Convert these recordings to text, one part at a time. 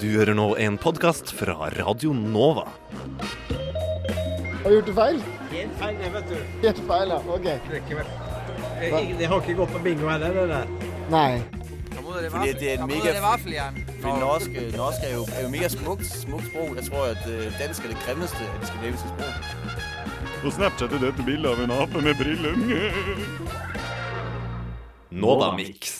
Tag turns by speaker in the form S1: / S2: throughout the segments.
S1: Du hører nå en podkast fra Radio Nova.
S2: Har du gjort det feil?
S3: Helt feil, det, vet du.
S2: Helt feil, ja. OK.
S3: Det, er ikke vel. Jeg, det har ikke gått på bingo heller, det der.
S2: Nei.
S4: Fordi det er mega... Fordi norsk, norsk er, jo, er jo mega smukt, smukt språk. Jeg tror at uh, dansk er det grimmeste av de skandinaviske språk.
S5: På Snapchat er dette bildet av en ape med briller.
S1: Novamix.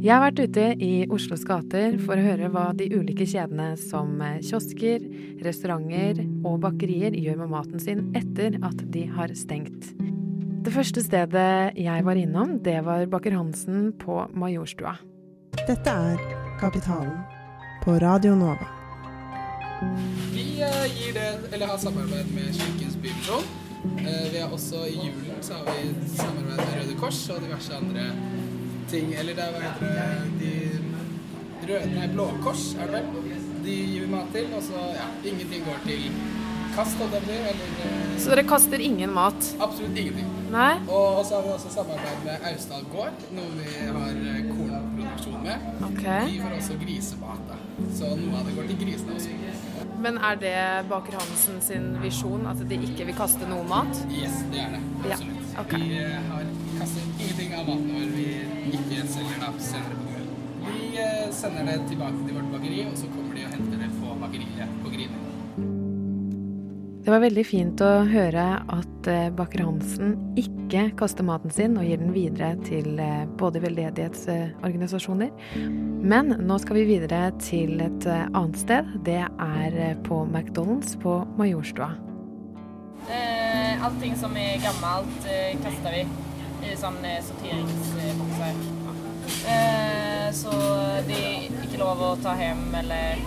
S6: Jeg har vært ute i Oslos gater for å høre hva de ulike kjedene som kiosker, restauranter og bakerier gjør med maten sin etter at de har stengt. Det første stedet jeg var innom, det var Baker Hansen på Majorstua.
S7: Dette er Kapitalen på Radio Nova.
S8: Vi eh, gir det, eller har samarbeid med Kirkens Bymisjon. Eh, Vi har også i julen så har vi samarbeid med Røde Kors og diverse andre ting. Eller det er hva heter det de røde, Nei, Blå Kors er det vel. De gir vi mat til, og så ja, ingenting går til kast, holdt jeg på. Eller eh,
S6: Så dere kaster ingen mat?
S8: absolutt ingenting.
S6: Nei?
S8: Og så har vi også samarbeid med Austdal gård, noe vi har eh, kornproduksjon med.
S6: Okay.
S8: De får også grisemat, da. Så noe av det går til grisene også.
S6: Men er det Baker Hansen sin visjon at de ikke vil kaste noe mat?
S8: Yes, det er det.
S6: Ja,
S8: Absolutt. Vi eh, har kastet ingenting av maten vår vi ikke selger da senere på kvelden. Vi eh, sender det tilbake til vårt bakeri, og så kommer de og henter det på bakeriet på Grini.
S6: Det var veldig fint å høre at eh, Baker Hansen ikke kaster maten sin og gir den videre til eh, både veldedighetsorganisasjoner. Men nå skal vi videre til et annet sted. Det er på McDonald's på Majorstua.
S9: Eh, allting som er gammelt kaster vi i sånne eh, sorteringsbokser. Eh, så det er ikke lov å ta hjem eller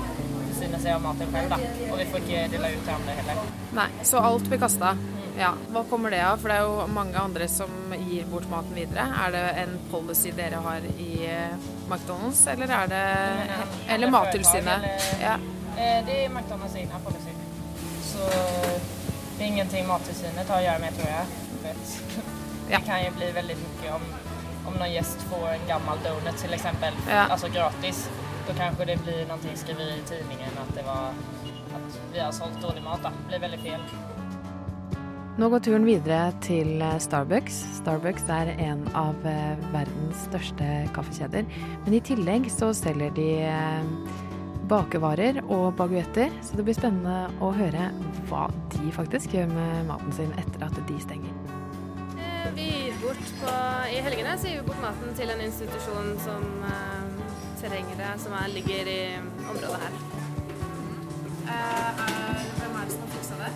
S9: forsyne seg av maten selv, da. Og vi får ikke dele ut til andre heller.
S6: Nei, så alt blir kasta. Ja, Hva kommer det av? For det er jo mange andre som gir bort maten videre. Er det en policy dere har i eh, McDonald's, eller er det Eller Mattilsynet? Ja.
S9: Eh, det er McDonalds egna policy. Så det er ingenting Mattilsynet har å gjøre med, tror jeg.
S6: Ja.
S9: Det kan jo bli veldig mye om, om noen gjest får en gammel donut til eksempel,
S6: Ja.
S9: altså gratis. Da kanskje det blir noe skrevet i tidningen at det var at vi har solgt dårlig mat. Da. Det blir veldig feil.
S6: Nå går turen videre til eh, Starbucks. Starbucks er en av eh, verdens største kaffekjeder. Men i tillegg så selger de eh, bakevarer og baguetter, så det blir spennende å høre hva de faktisk gjør med maten sin etter at de stenger.
S10: Eh, Vi gir bort på, I helgene så gir vi bort maten til en institusjon som eh, trenger det, som er, ligger i området her. hvem er det som har fiksa det?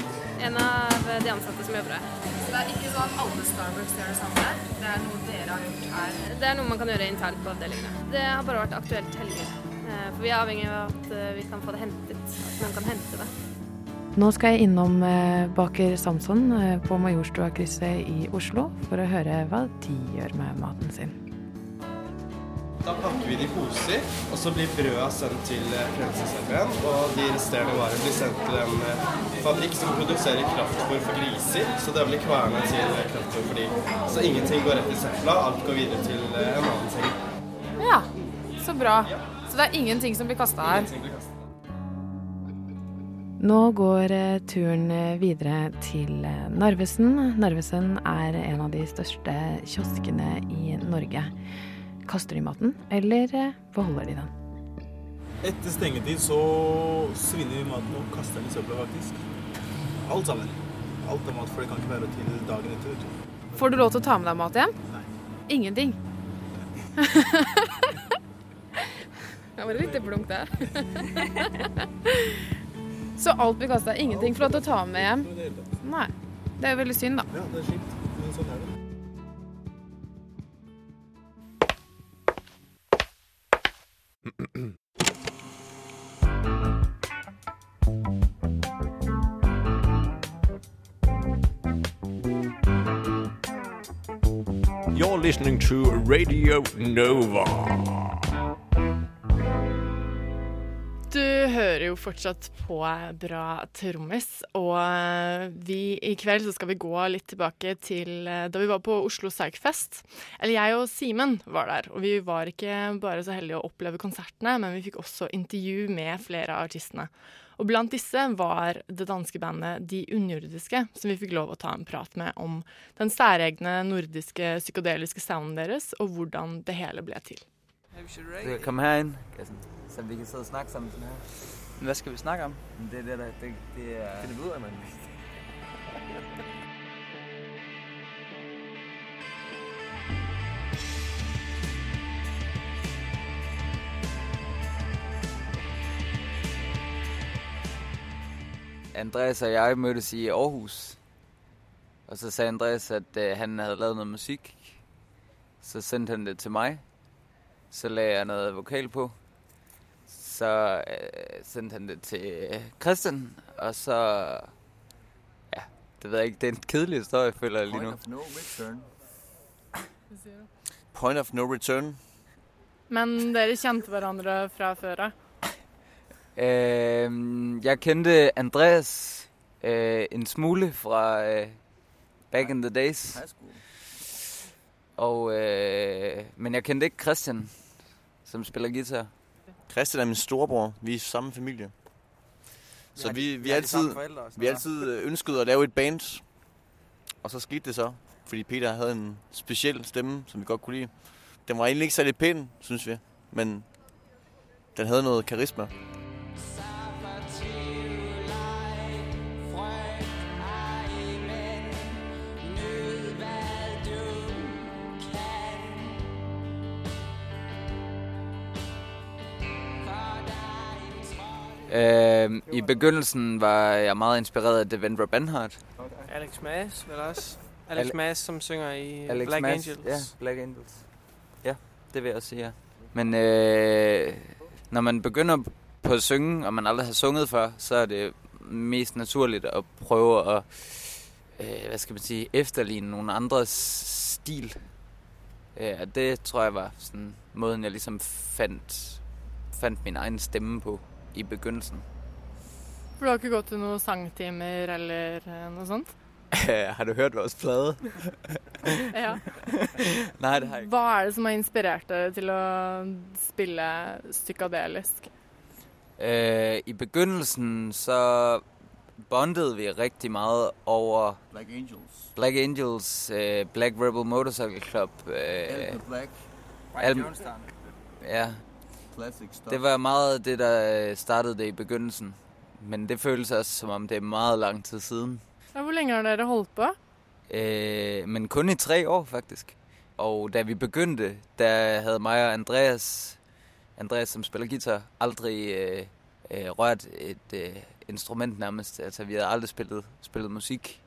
S10: En av de ansatte som jobber her. Så det er ikke sånn at alle Starbucks gjør det samme? Det er noe dere har gjort her? Det er noe man kan gjøre internt på avdelingene. Det har bare vært aktuelt helger. Eh, For vi er avhengig av at eh, vi kan få det hentet. At noen kan hente det.
S6: Nå skal jeg innom eh, Baker Samson eh, på Majorstua-krysset i Oslo for å høre hva de gjør med maten sin.
S11: Da pakker vi det i poser, og så blir brøda sendt til eh, Frelsesarmeen. Og de resterende varene blir sendt til en fabrikk som produserer kraftfôr for griser. Så det blir kverna til kraftfôr for de. Så ingenting går rett i søpla, alt går videre til en annen ting.
S6: Ja, så bra. Så det er ingenting som blir kasta her. Nå går eh, turen eh, videre til eh, Narvesen. Narvesen er en av de største kioskene i Norge. Kaster de maten, eller eh, beholder de den?
S12: Etter stengetid så svinner vi maten og kaster den i søpla, faktisk. Alt sammen. Alt er mat, for det kan ikke være til dagen etter. vet.
S6: Får du lov til å ta med deg mat hjem?
S12: Nei.
S6: Ingenting. Det var litt blunk der. Så alt blir kasta. Ingenting får lov til å ta med hjem? Nei. Det er jo veldig synd, da.
S12: Ja, det er kjipt, men sånn er det.
S1: You're listening to Radio Nova.
S2: Du hører jo fortsatt på Bra trommis, og eh, vi, i kveld så skal vi gå litt tilbake til eh, da vi var på Oslo Psychfest. Eller jeg og Simen var der, og vi var ikke bare så heldige å oppleve konsertene, men vi fikk også intervju med flere av artistene. Og blant disse var det danske bandet De Underjordiske, som vi fikk lov å ta en prat med om den særegne nordiske psykodeliske sounden deres, og hvordan det hele ble til.
S13: Du kan komme herind, Gassen, så vi kan sidde og snakke sammen sådan her.
S4: Hvad skal vi snakke om?
S13: Det er det, der, det, det er...
S4: Det ud af, mand.
S13: Andreas og jeg mødtes i Aarhus. Og så sagde Andreas, at øh, han havde lavet noget musik. Så sendte han det til mig. Så lagde jeg noget vokal på. Så øh, sendte han det til Christian. Og så... Ja, det ved jeg ikke. Det er en kedelig historie, føler jeg lige nu.
S4: Point of no return. Point of no return.
S2: Men dere kjente hverandre fra før av?
S13: Øh, jeg kendte Andreas øh, en smule fra øh, back in the days.
S4: High school.
S13: Og, øh, men jeg kendte ikke Christian, som spiller guitar.
S4: Christian er min storebror. Vi er samme familie. Så vi,
S13: vi
S4: altid, vi altid øh, ønsket at lave et band. Og så skete det så, fordi Peter havde en speciel stemme, som vi godt kunne lide. Den var egentlig ikke særlig pæn, synes vi. Men den havde noget karisma.
S13: Øh, I begyndelsen var jeg meget inspireret af Devendra Banhart.
S14: Alex Maas, vel også? Alex
S13: Ale-
S14: Maas, som synger i
S13: Alex
S14: Black
S13: Mas,
S14: Angels.
S13: Ja, Black Angels. Ja, det vil jeg også sige, ja. Men øh, når man begynder på at synge, og man aldrig har sunget før, så er det mest naturligt at prøve at, øh, hvad skal man sige, efterligne nogle andres stil. Øh, og det tror jeg var sådan måden, jeg ligesom fandt, fandt min egen stemme på i begynnelsen.
S2: For du har ikke gått til noen sangtimer eller eh, noe sånt?
S13: har du hørt vores plade?
S2: Ja.
S13: Nei, det har jeg ikke.
S2: Hva er det som har inspirert dere til å spille psykadelisk?
S13: Eh, I begynnelsen så bondet vi rigtig meget over
S4: Black Angels.
S13: Black Angels, øh, Black Rebel Motorcycle Club. Øh,
S4: Black. White.
S13: Al- ja. Det var meget det, der øh, startede det i begyndelsen. Men det føles også, som om det er meget lang tid siden.
S2: Ja, hvor lenge har dere holdt på?
S13: Øh, men kun i tre år, faktisk. Og da vi begyndte, der havde mig og Andreas, Andreas som spiller guitar, aldrig øh, øh, rørt et øh, instrument nærmest. Altså, vi havde aldrig spillet, spillet musik,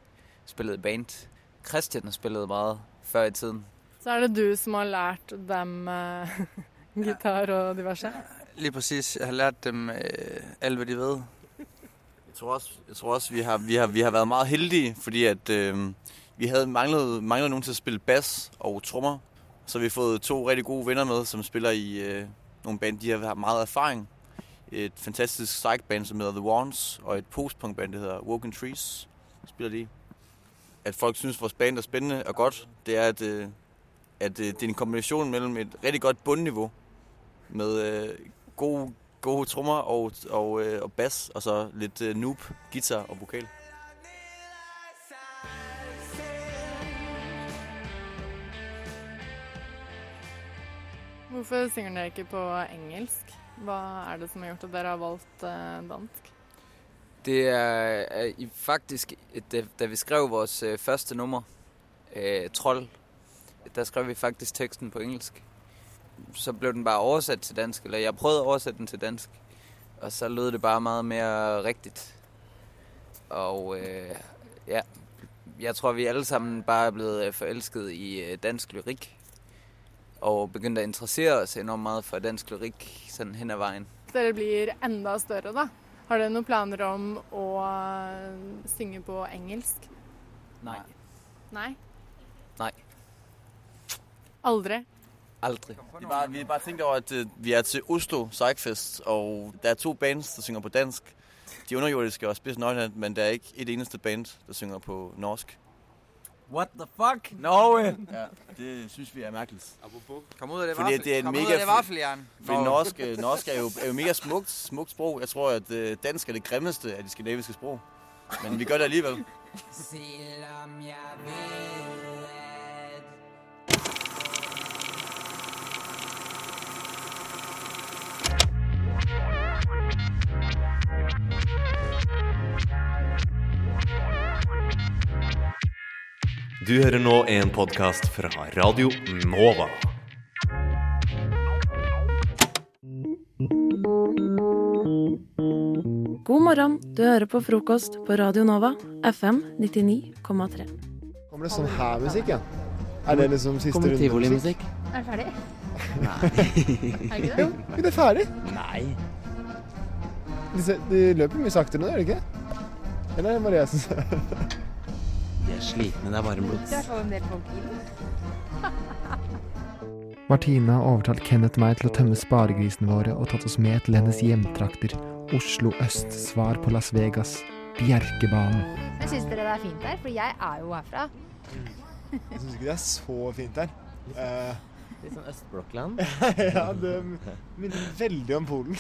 S13: spillet i band. Christian har spillet meget før i tiden.
S2: Så er det du som har lært dem eh, gitar og diverse?
S14: Lige præcis. Jeg har lært dem øh, alt, hvad de ved.
S4: Jeg tror også, jeg tror også vi, har, vi, har, vi har været meget heldige, fordi at, øh, vi havde manglet, manglet nogen til at spille bas og trommer. Så vi har fået to rigtig gode venner med, som spiller i øh, nogle band. De har meget erfaring. Et fantastisk psych-band, som hedder The Wands, og et postpunk-band, der hedder Woken Trees, spiller de. At folk synes, vores band er spændende og godt, det er, at, øh, at øh, det er en kombination mellem et rigtig godt bundniveau med øh, gode, gode trommer og, og, øh, og bas, og så lidt øh, noob, guitar og vokal.
S2: Hvorfor synger dere ikke på engelsk? Hva er det som har gjort at dere har valgt eh, dansk?
S13: Det er, er faktisk, da, da vi skrev vores øh, første nummer, øh, Trold, der skrev vi faktisk teksten på engelsk. Så blev den bare oversat til dansk, eller jeg prøvede at oversætte den til dansk, og så lød det bare meget mere rigtigt. Og øh, ja, jeg tror, vi alle sammen bare er blevet øh, forelsket i øh, dansk lyrik, og begyndt at interessere os enormt meget for dansk lyrik sådan hen ad vejen.
S2: Dere blir enda større, da. Har dere noen planer om å eh, synge på engelsk?
S13: Nej.
S2: Nei?
S13: Nej.
S2: Aldri?
S14: Aldrig.
S4: Vi bare, vi bare tænkt over, at øh, vi er til Oslo Psychfest, og der er to bands, der synger på dansk. De underjordiske og Spids Nøgland, men der er ikke et eneste band, der synger på norsk.
S14: What the fuck? Norge!
S4: Ja, det synes vi er mærkeligt.
S14: Kom ud af det
S4: Fordi
S14: vaffel.
S4: det er en
S14: Kom
S4: mega...
S14: ud af det vaffeljern.
S4: Fordi norsk, øh, norsk er, jo, er jo mega smukt, smukt sprog. Jeg tror, at øh, dansk er det grimmeste af de skandinaviske sprog. Men vi gør det alligevel.
S15: Selvom jeg ved,
S1: Du hører nå en podkast fra Radio Nova.
S16: God morgen, du hører på frokost på Radio Nova, FM 99,3.
S17: Kommer det sånn her musikk igjen? Er det liksom siste
S18: Kommer
S17: runde
S18: tivolimusikk?
S10: Er det ferdig?
S18: Nei.
S10: Er det ikke det?
S17: Jo, er ferdig?
S18: Nei.
S17: De, de løper mye saktere nå, gjør de ikke? Eller er det bare jeg som ser
S18: er slitne, det er varmblods.
S17: Har overtalt Kenneth meg til å tømme sparegrisene våre og tatt oss med til hennes hjemtrakter. Oslo øst, svar på Las Vegas, Bjerkebanen.
S10: Men syns dere det er fint der? For jeg er jo herfra.
S17: Jeg syns ikke det er så fint her. Eh,
S18: Litt sånn østblokkland.
S17: ja, det minner veldig om Polen.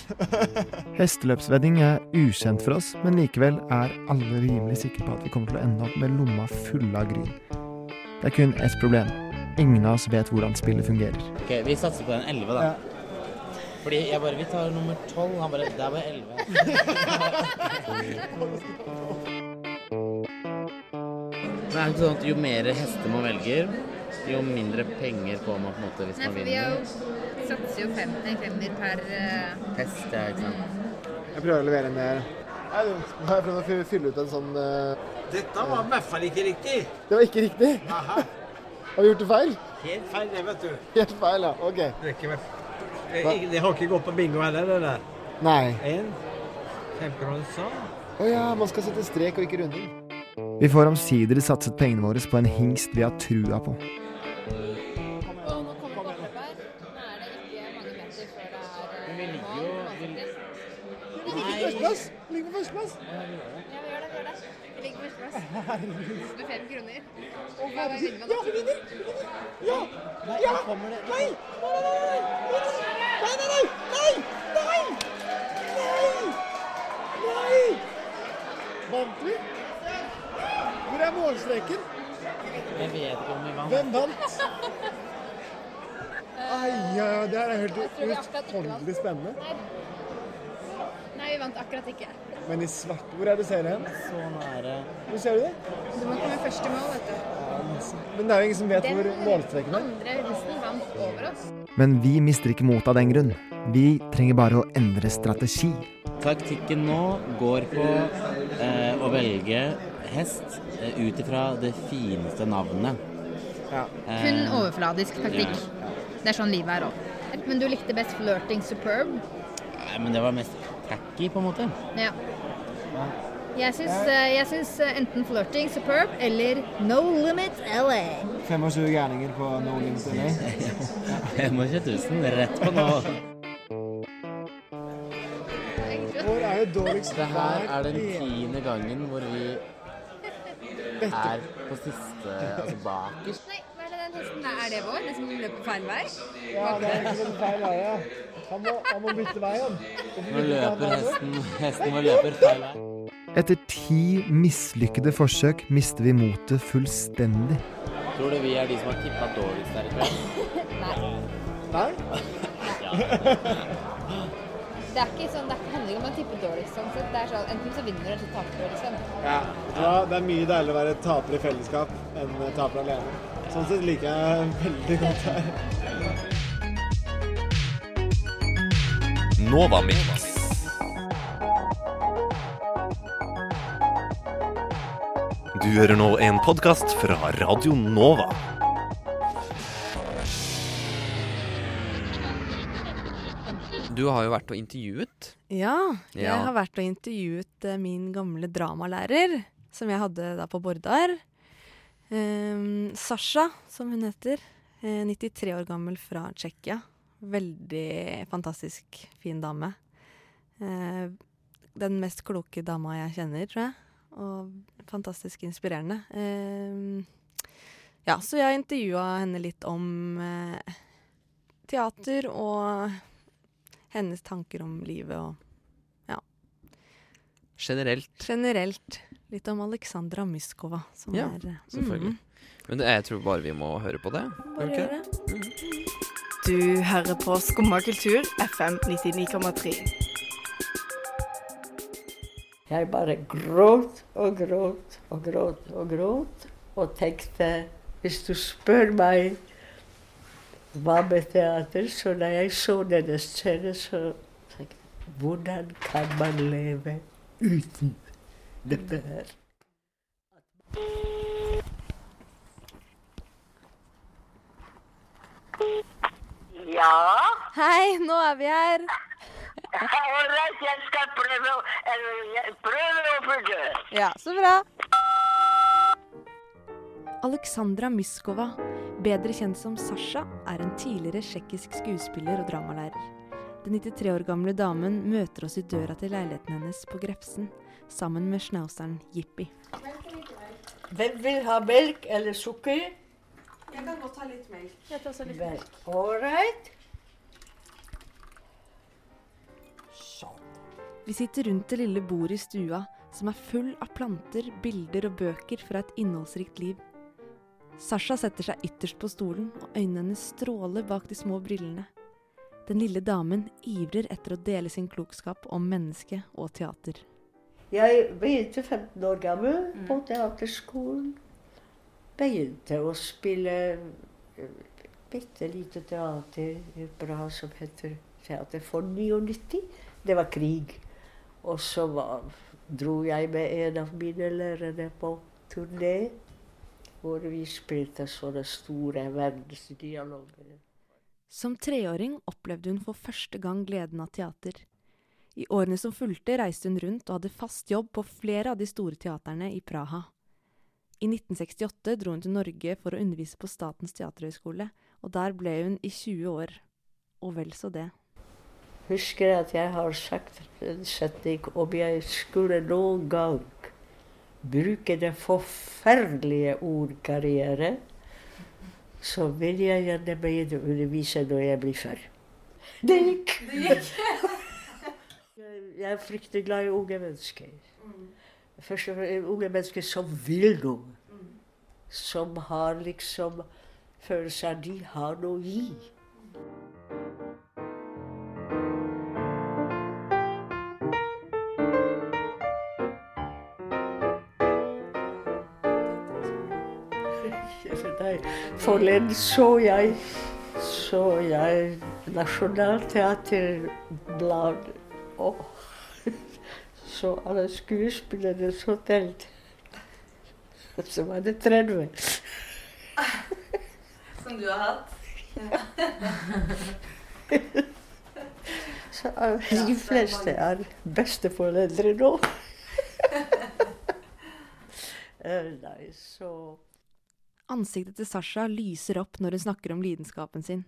S17: Hesteløpsvedding er ukjent for oss, men likevel er alle rimelig sikre på at vi kommer til å ende opp med lomma full av gryn. Det er kun ett problem. Ingen av oss vet hvordan spillet fungerer.
S18: Ok, Vi satser på den 11, da. Fordi jeg bare Vi tar nummer 12. Han bare Det er bare 11. det er ikke sånn at jo mer hester man velger, jo mindre penger får man på en måte hvis
S10: Nei,
S18: man
S10: for vi har jo satser jo fem, en femmer per uh...
S18: test. ja, ikke sant.
S17: Jeg prøver å levere en Nei, nå har jeg prøvd å fylle ut en sånn uh...
S3: Dette var i hvert fall ikke riktig.
S17: Det var ikke riktig.
S3: Aha.
S17: Har vi gjort det feil?
S3: Helt feil, det, vet du.
S17: Helt feil, ja. Ok.
S3: Det, ikke det, det har ikke gått på bingo heller, det der.
S17: Nei.
S3: En, fem kroner sånn.
S17: Å ja, man skal sette strek og ikke runding. Vi får omsider satset pengene våre på en hingst vi har trua på.
S18: Ligger
S17: på førsteplass!
S10: Ja, vi gjør det. vi. Ligger på førsteplass. Med fem kroner. Og hva vinner man da?
S17: Ja, vi vinner! Ja! Ja! Nei, nei, nei! Nei! Nei! Nei! Nei! Vant vi? Hvor er målstreken?
S18: Jeg vet ikke om vi vant.
S17: Hvem vant? Ai, ja, ja, det her er helt utrolig spennende.
S10: Nei, vi vant akkurat ikke.
S17: Men i svart Hvor er det du ser det hen?
S18: Så nære.
S17: Hvor ser du det?
S10: Du må komme først i mål, vet du.
S17: Men det er jo ingen som vet
S10: Den
S17: hvor målstreken er.
S10: andre russen vant over oss.
S17: Men vi mister ikke motet av den grunn. Vi trenger bare å endre strategi.
S18: Taktikken nå går på eh, å velge hest eh, ut ifra det fineste navnet. Eh,
S10: Kun overfladisk taktikk. Det er sånn livet er òg. Men du likte best flirting superb?
S18: Nei, men det var mest tacky, på en måte.
S10: Ja. Jeg syns, eh, jeg syns enten flirting superb eller No Limit LA.
S17: 25 gærninger på No Limit LA.
S18: 25 000 rett på nå.
S17: Hvor er det dårligst
S18: Det her er den tiende gangen hvor vi er på siste Altså bakerst.
S10: Nei, hva er det den hesten der? Er det vår? Den som løper feil vei?
S17: Ja, det er liksom feil vei, ja. Han må, han må bytte vei.
S18: Nå løper hesten Hesten vår løper feil vei.
S17: Etter ti mislykkede forsøk mister vi motet fullstendig.
S18: Tror du vi er de som har tippa dårligst her i kveld?
S10: Nei.
S17: Nei?
S10: Det er ikke sånn, det handler ikke om å tippe dårligst sånn sett. Det er sånn, enten så vinner du, eller så taper du, liksom.
S17: Ja, ja. Det er mye deiligere å være taper i fellesskap enn taper alene. Sånn sett liker jeg veldig godt her.
S1: Nova Mix. Du hører nå en podkast fra Radio Nova.
S19: Du har jo vært og intervjuet.
S20: Ja, jeg
S19: Ja.
S20: har vært og intervjuet uh, min gamle dramalærer, som jeg hadde da på Bordar. Um, Sasha, som hun heter. Uh, 93 år gammel fra Tsjekkia. Veldig fantastisk fin dame. Uh, den mest kloke dama jeg kjenner, tror jeg. Og fantastisk inspirerende. Eh, ja, så jeg intervjua henne litt om eh, teater og hennes tanker om livet og ja.
S19: Generelt.
S20: Generelt. Litt om Aleksandra Myskova, som
S19: Ja,
S20: er eh,
S19: selvfølgelig.
S20: mm,
S19: Men det, jeg tror bare vi må høre på det.
S20: Bare
S19: okay.
S20: gjør det.
S21: Du hører på Skumma kultur, FM 99,3.
S22: Jeg bare gråt og gråt og gråt og gråt og tenkte Hvis du spør meg hva med teater, så da jeg så denne scenen, så tenkte jeg Hvordan kan man leve uten dette her?
S23: Ja?
S20: Hei, nå er vi her.
S23: Ålreit, jeg skal prøve å Prøve å følge.
S20: Ja, så bra. Aleksandra Myskova, bedre kjent som Sasha, er en tidligere tsjekkisk skuespiller og dramalærer. Den 93 år gamle damen møter oss i døra til leiligheten hennes på Grefsen, sammen med schnauzeren Jippi.
S22: Hvem vil ha melk eller sukker?
S20: Jeg kan godt ha litt melk. Jeg tar også litt
S22: melk. Ålreit.
S20: Vi sitter rundt det lille bordet i stua, som er full av planter, bilder og bøker fra et innholdsrikt liv. Sasha setter seg ytterst på stolen, og øynene hennes stråler bak de små brillene. Den lille damen ivrer etter å dele sin klokskap om menneske og teater.
S22: Jeg begynte 15 år gammel på teaterskolen. Begynte å spille eh, bitte lite teater bra som heter Teater for 99. Det var krig. Og så var, dro jeg med en av mine lærere på turné, hvor vi spilte sånne store verdensdialoger.
S20: Som treåring opplevde hun for første gang gleden av teater. I årene som fulgte, reiste hun rundt og hadde fast jobb på flere av de store teaterne i Praha. I 1968 dro hun til Norge for å undervise på Statens teaterhøgskole, og der ble hun i 20 år. Og vel så det.
S22: Husker at jeg har sagt en setning om jeg skulle noen gang bruke det forferdelige ord karriere, så vil jeg gjerne begynne å undervise når jeg blir før. Det gikk! Jeg- jeg er fryktelig glad i unge mennesker. Først og fremst unge mennesker som vil noe. Som har liksom følelser de har noe å gi. Forleden så jeg så jeg Nationaltheaterblad og så alle skuespillerne så telt. Så var det 30.
S21: Som du har hatt?
S22: Så de fleste er besteforeldre nå. Eh, Nei, så
S20: Ansiktet til Sasha lyser opp når hun snakker om lidenskapen sin.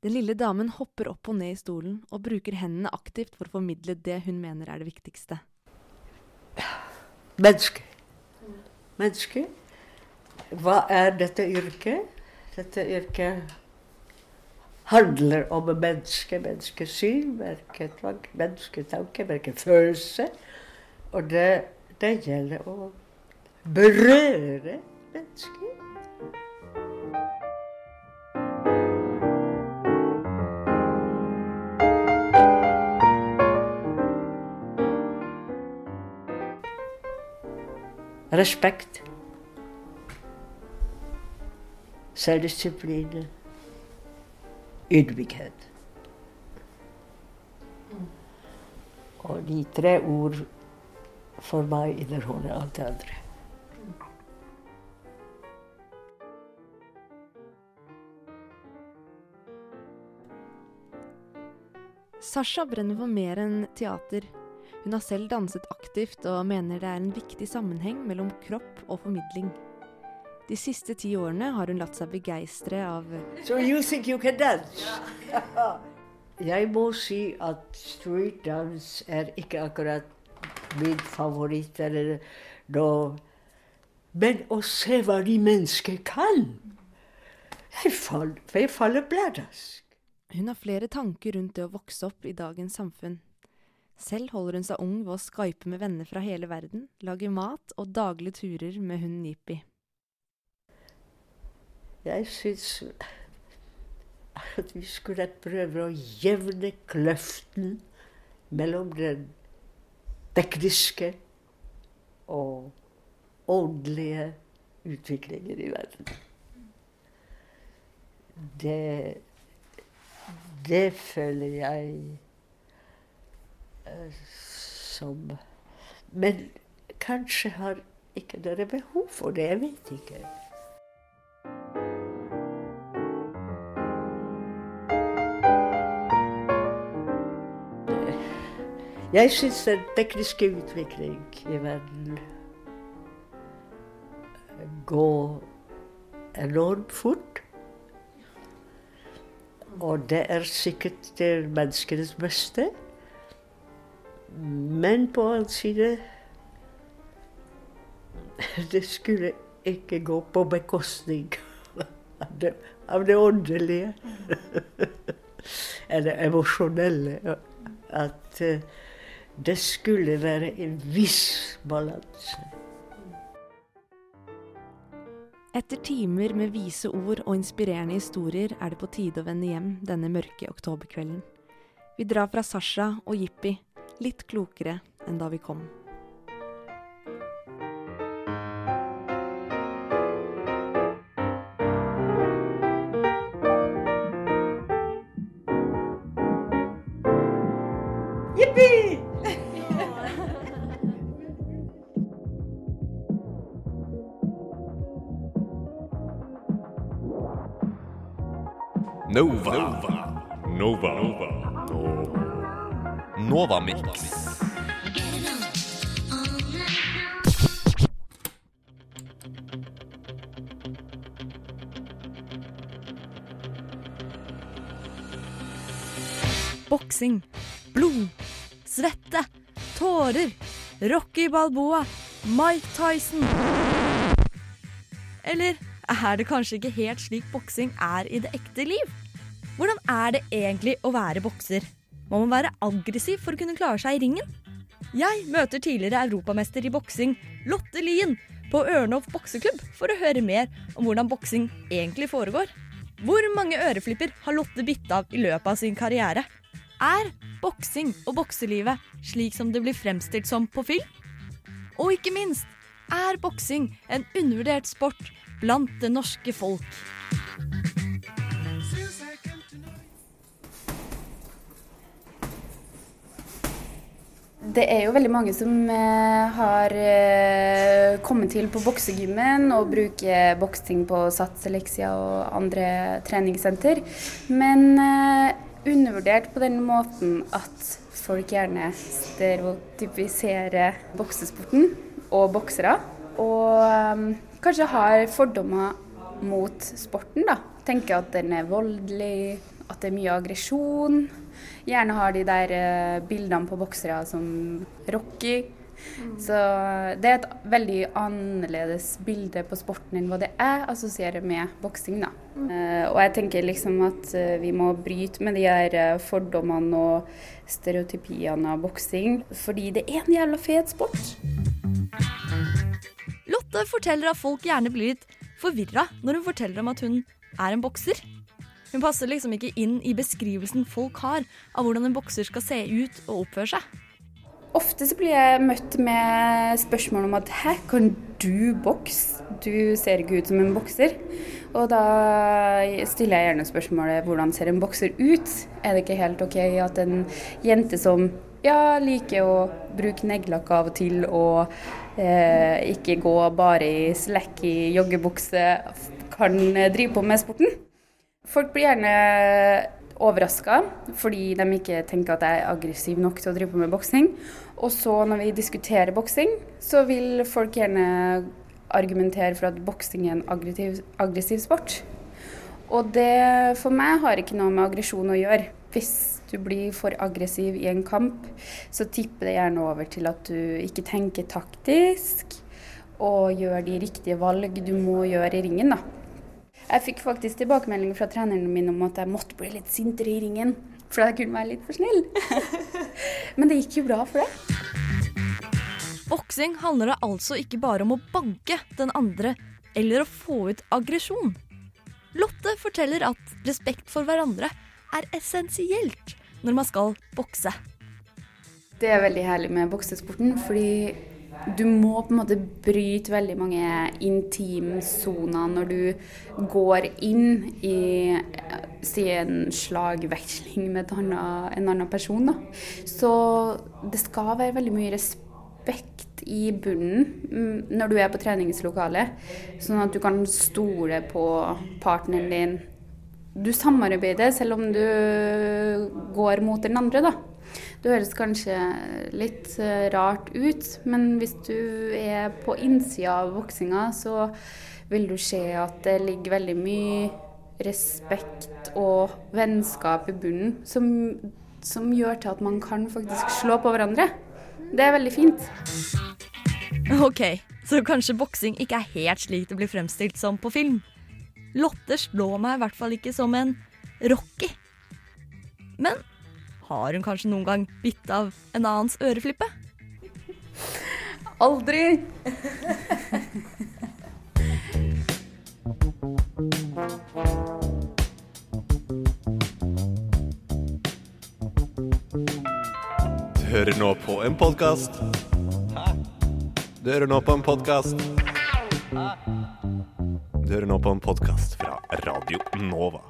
S20: Den lille damen hopper opp og ned i stolen og bruker hendene aktivt for å formidle det hun mener er det viktigste.
S22: Menneske. Menneske. Hva er dette yrket? Dette yrket handler om menneske, menneskesyn, mennesketvang, mennesketanke, menneskefølelse. Og det, det gjelder å berøre mennesker. Respekt. Selvdisiplin. Ydmykhet. Og de tre ord for meg inneholder alt det andre.
S20: Sasha brenner for mer enn teater. Hun har selv danset aktivt og mener det er en viktig sammenheng mellom kropp og formidling. De siste ti årene har hun latt seg begeistre av
S22: So you think you kan dance? Jeg må si at streetdance er ikke akkurat min favoritt. Eller noe. Men å se hva de mennesker kan Jeg faller, jeg faller bladask.
S20: Hun har flere tanker rundt det å vokse opp i dagens samfunn. Selv holder hun seg ung ved å skype med venner fra hele verden, lage mat og daglige turer med hunden Jippi.
S22: Jeg syns at vi skulle prøve å jevne kløften mellom den tekniske og åndelige utviklingen i verden. Det, det føler jeg som Men kanskje har ikke dere behov for det. Jeg vet ikke. Jeg syns den tekniske utvikling i verden går enormt fort. Og det er sikkert menneskenes beste. Men på annen side Det skulle ikke gå på bekostning av det, av det åndelige. Eller emosjonelle. At eh, det skulle være en viss balanse.
S20: Etter timer med vise ord og inspirerende historier er det på tide å vende hjem denne mørke oktoberkvelden. Vi drar fra Sasha og Jippi litt klokere enn da vi kom.
S1: Nova. Nova. Nova. Nova Mix.
S24: Boksing, blod, svette, tårer, Rocky Balboa, Mike Tyson. Eller er det kanskje ikke helt slik boksing er i det ekte liv? Hvordan er det egentlig å være bokser? Må man være aggressiv for å kunne klare seg i ringen? Jeg møter tidligere europamester i boksing, Lotte Lien, på Ørnhoff bokseklubb for å høre mer om hvordan boksing egentlig foregår. Hvor mange øreflipper har Lotte bitt av i løpet av sin karriere? Er boksing og bokselivet slik som det blir fremstilt som på film? Og ikke minst, er boksing en undervurdert sport blant det norske folk?
S25: Det er jo veldig mange som eh, har eh, kommet til på boksegymmen og bruker boksing på Sats, Elixia og andre treningssenter. Men eh, undervurdert på den måten at folk gjerne stereotypiserer boksesporten og boksere. Og kanskje har fordommer mot sporten, da. Tenker at den er voldelig, at det er mye aggresjon. Gjerne har de der eh, bildene på boksere som Rocky. Så det er et veldig annerledes bilde på sporten enn hva det jeg assosierer med boksing. da. Uh, og jeg tenker liksom at uh, vi må bryte med de her uh, fordommene og stereotypiene av boksing, fordi det er en jævla fet sport.
S24: Lotte forteller at folk gjerne blir litt forvirra når hun forteller om at hun er en bokser. Hun passer liksom ikke inn i beskrivelsen folk har av hvordan en bokser skal se ut og oppføre seg.
S25: Ofte så blir jeg møtt med spørsmål om at hæ, kan du bokse? Du ser ikke ut som en bokser. Og da stiller jeg gjerne spørsmålet hvordan ser en bokser ut? Er det ikke helt OK at en jente som ja, liker å bruke neglelakk av og til og eh, ikke gå bare i slacky joggebukse, kan drive på med sporten? Folk blir gjerne overraska fordi de ikke tenker at jeg er aggressiv nok til å drive med boksing. Og så når vi diskuterer boksing, så vil folk gjerne argumentere for at boksing er en aggressiv, aggressiv sport. Og det for meg har ikke noe med aggresjon å gjøre. Hvis du blir for aggressiv i en kamp, så tipper det gjerne over til at du ikke tenker taktisk og gjør de riktige valg du må gjøre i ringen. da. Jeg fikk faktisk tilbakemelding fra treneren min om at jeg måtte bli litt sintere i ringen. For jeg kunne være litt for snill. Men det gikk jo bra for det.
S24: Boksing handler det altså ikke bare om å banke den andre eller å få ut aggresjon. Lotte forteller at respekt for hverandre er essensielt når man skal bokse.
S25: Det er veldig herlig med boksesporten, fordi du må på en måte bryte veldig mange intimsoner når du går inn i si en slagveksling med annet, en annen person. Da. Så det skal være veldig mye respekt i bunnen når du er på treningslokalet, sånn at du kan stole på partneren din. Du samarbeider selv om du går mot den andre, da. Det høres kanskje litt rart ut, men hvis du er på innsida av boksinga, så vil du se at det ligger veldig mye respekt og vennskap i bunnen som, som gjør til at man kan faktisk slå på hverandre. Det er veldig fint.
S24: Ok, så kanskje boksing ikke er helt slik det blir fremstilt som på film. Lotte slår meg i hvert fall ikke som en Rocky. Men har hun kanskje noen gang bitt av en annens øreflippe?
S25: Aldri!
S1: Du hører nå på en podkast. Du hører nå på en podkast. Du hører nå på en podkast fra Radio Nova.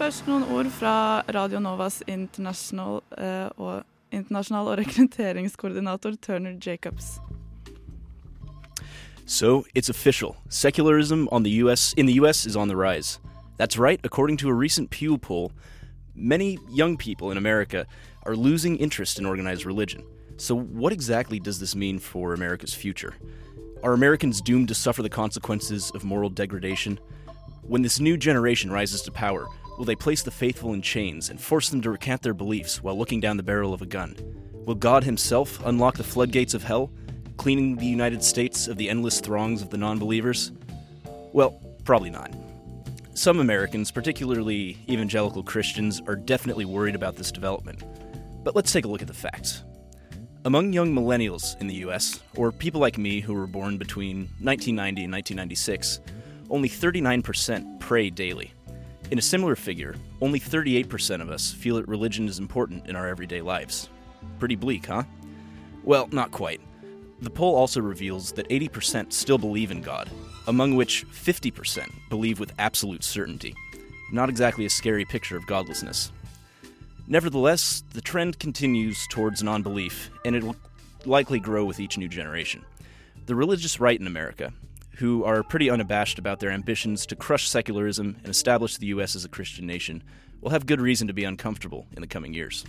S26: Først noen ord fra Radio Novas international, eh, og, internasjonal rekrutteringskoordinator Turner Jacobs.
S27: So it's official. Secularism on the US in the US is on the rise. That's right, according to a recent Pew poll, many young people in America are losing interest in organized religion. So what exactly does this mean for America's future? Are Americans doomed to suffer the consequences of moral degradation? When this new generation rises to power, will they place the faithful in chains and force them to recant their beliefs while looking down the barrel of a gun? Will God himself unlock the floodgates of hell, cleaning the United States of the endless throngs of the non believers? Well, probably not. Some Americans, particularly evangelical Christians, are definitely worried about this development. But let's take a look at the facts. Among young millennials in the US, or people like me who were born between 1990 and 1996, only 39% pray daily. In a similar figure, only 38% of us feel that religion is important in our everyday lives. Pretty bleak, huh? Well, not quite. The poll also reveals that 80% still believe in God, among which 50% believe with absolute certainty. Not exactly a scary picture of godlessness. Nevertheless, the trend continues towards non belief, and it will likely grow with each new generation. The religious right in America, who are pretty unabashed about their ambitions to crush secularism and establish the U.S. as a Christian nation, will have good reason to be uncomfortable in the coming years.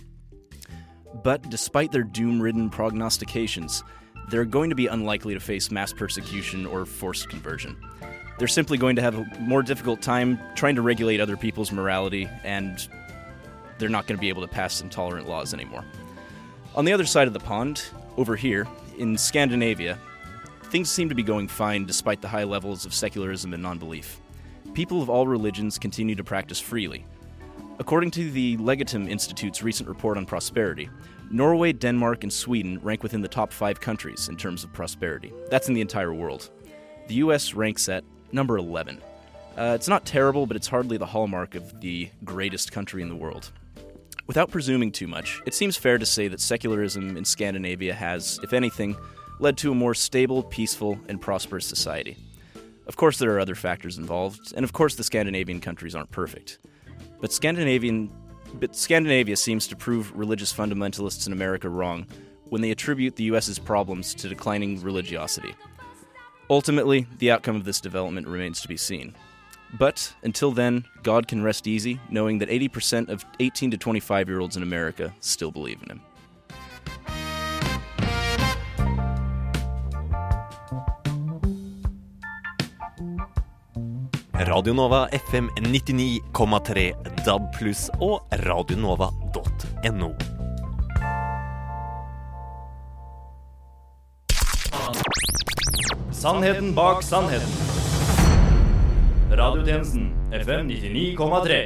S27: But despite their doom ridden prognostications, they're going to be unlikely to face mass persecution or forced conversion. They're simply going to have a more difficult time trying to regulate other people's morality, and they're not going to be able to pass intolerant laws anymore. On the other side of the pond, over here, in Scandinavia, things seem to be going fine despite the high levels of secularism and non belief. People of all religions continue to practice freely. According to the Legatum Institute's recent report on prosperity, Norway, Denmark, and Sweden rank within the top five countries in terms of prosperity. That's in the entire world. The US ranks at number 11. Uh, it's not terrible, but it's hardly the hallmark of the greatest country in the world. Without presuming too much, it seems fair to say that secularism in Scandinavia has, if anything, led to a more stable, peaceful, and prosperous society. Of course, there are other factors involved, and of course, the Scandinavian countries aren't perfect. But Scandinavian but Scandinavia seems to prove religious fundamentalists in America wrong when they attribute the US's problems to declining religiosity. Ultimately, the outcome of this development remains to be seen. But until then, God can rest easy knowing that 80% of 18 to 25 year olds in America still believe in Him.
S1: Radio Nova FM 99,3 DAB pluss og radionova.no.
S28: Sannheten bak sannheten. Radiotjenesten FM 99,3.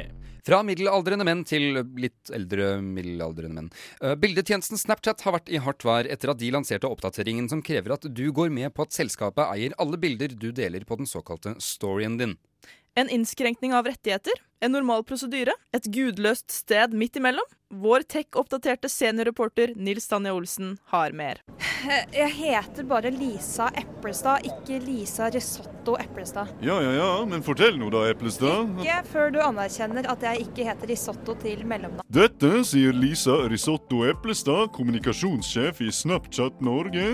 S29: Fra middelaldrende menn til litt eldre middelaldrende menn. Eh, Bildetjenesten Snapchat har vært i hardt vær etter at de lanserte oppdateringen som krever at du går med på at selskapet eier alle bilder du deler på den såkalte storyen din.
S30: En innskrenkning av rettigheter? En normal prosedyre? Et gudløst sted midt imellom? Vår tech-oppdaterte seniorreporter Nils Tanja Olsen har mer.
S31: Jeg heter bare Lisa Eplestad, ikke Lisa Risotto Eplestad.
S32: Ja, ja, ja, men fortell nå da, Eplestad.
S31: Ikke før du anerkjenner at jeg ikke heter Risotto til mellomnavn.
S32: Dette sier Lisa Risotto Eplestad, kommunikasjonssjef i Snapchat Norge.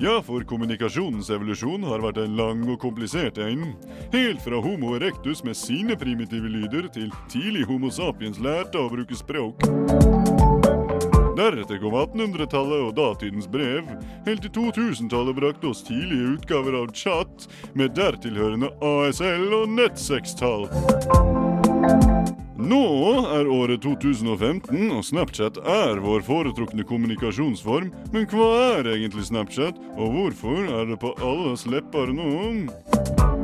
S32: Ja, for kommunikasjonens evolusjon har vært en lang og komplisert en. Helt fra Homo erectus med sine primitive lyder til tidlig Homo sapiens lærte å bruke språk. Deretter kom 1800-tallet og datidens brev. Helt til 2000-tallet brakte oss tidlige utgaver av chat, med dertilhørende ASL og nettsextall. Nå er året 2015, og Snapchat er vår foretrukne kommunikasjonsform. Men hva er egentlig Snapchat, og hvorfor er det på alles lepper nå?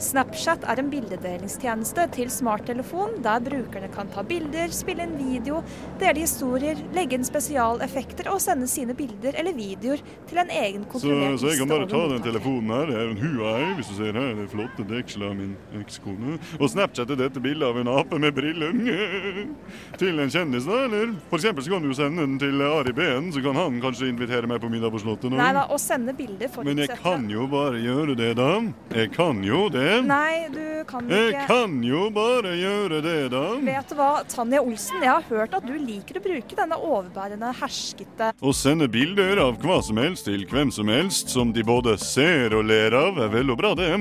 S31: Snapchat er en bildedelingstjeneste til smarttelefon, der brukerne kan ta bilder, spille inn video, dele historier, legge inn spesialeffekter og sende sine bilder eller videoer til en egen kontrollert
S32: så jeg kan bare ta den telefonen her. Det er en Huawei, hvis du ser her. Det flotte dekselet av min ekskone. Og Snapchat er dette bildet av en ape med briller. til en kjendis, da, eller? For eksempel så kan du jo sende den til Ari Behn, så kan han kanskje invitere meg på middag på Slottet nå.
S31: Nei da, å sende bilder
S32: Men jeg kan jo bare gjøre det, da. Jeg kan jo det.
S31: Nei, du kan ikke Jeg
S32: kan jo bare gjøre det, da.
S31: Vet du hva, Tanja Olsen, jeg har hørt at du liker å bruke denne overbærende, herskete
S32: Å sende bilder av hva som helst til hvem som helst, som de både ser og ler av, er vel og bra, det.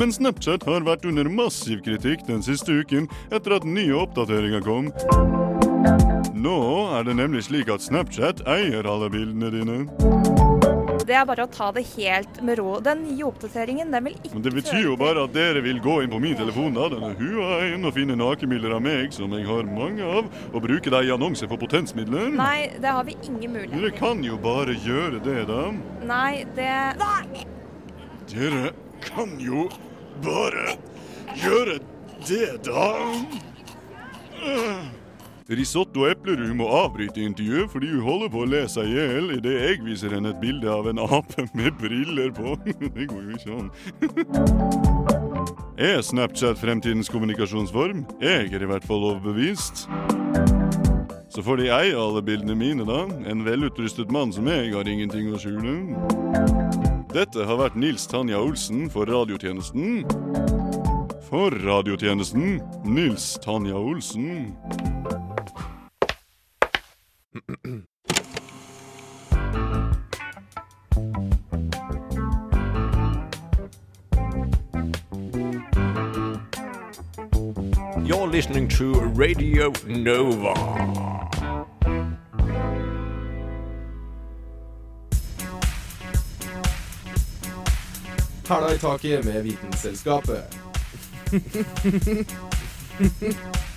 S32: Men Snapchat har vært under massiv kritikk den siste uken etter at nye oppdateringer kom. Nå er det nemlig slik at Snapchat eier alle bildene dine.
S31: Det er bare å ta det helt med ro. Den nye oppdateringen den vil ikke
S32: Men det betyr jo bare at dere vil gå inn på min telefon da, denne Huaweien, og finne nakenbilder av meg, som jeg har mange av, og bruke deg i annonser for potensmidler.
S31: Nei, det har vi ingen mulighet til.
S32: Dere kan jo bare gjøre det, da.
S31: Nei, det
S32: Dere kan jo bare gjøre det, da. Risotto Eplerud må avbryte intervjuet fordi hun holder på å le seg i hjel idet jeg viser henne et bilde av en ape med briller på. Det går jo ikke an. Er Snapchat fremtidens kommunikasjonsform? Jeg er i hvert fall overbevist. Så får de eie alle bildene mine, da. En velutrustet mann som jeg har ingenting å skjule. Dette har vært Nils Tanja Olsen for radiotjenesten. For radiotjenesten Nils Tanja Olsen.
S1: You're listening to Radio Nova.
S33: Hæla i taket med Vitenselskapet.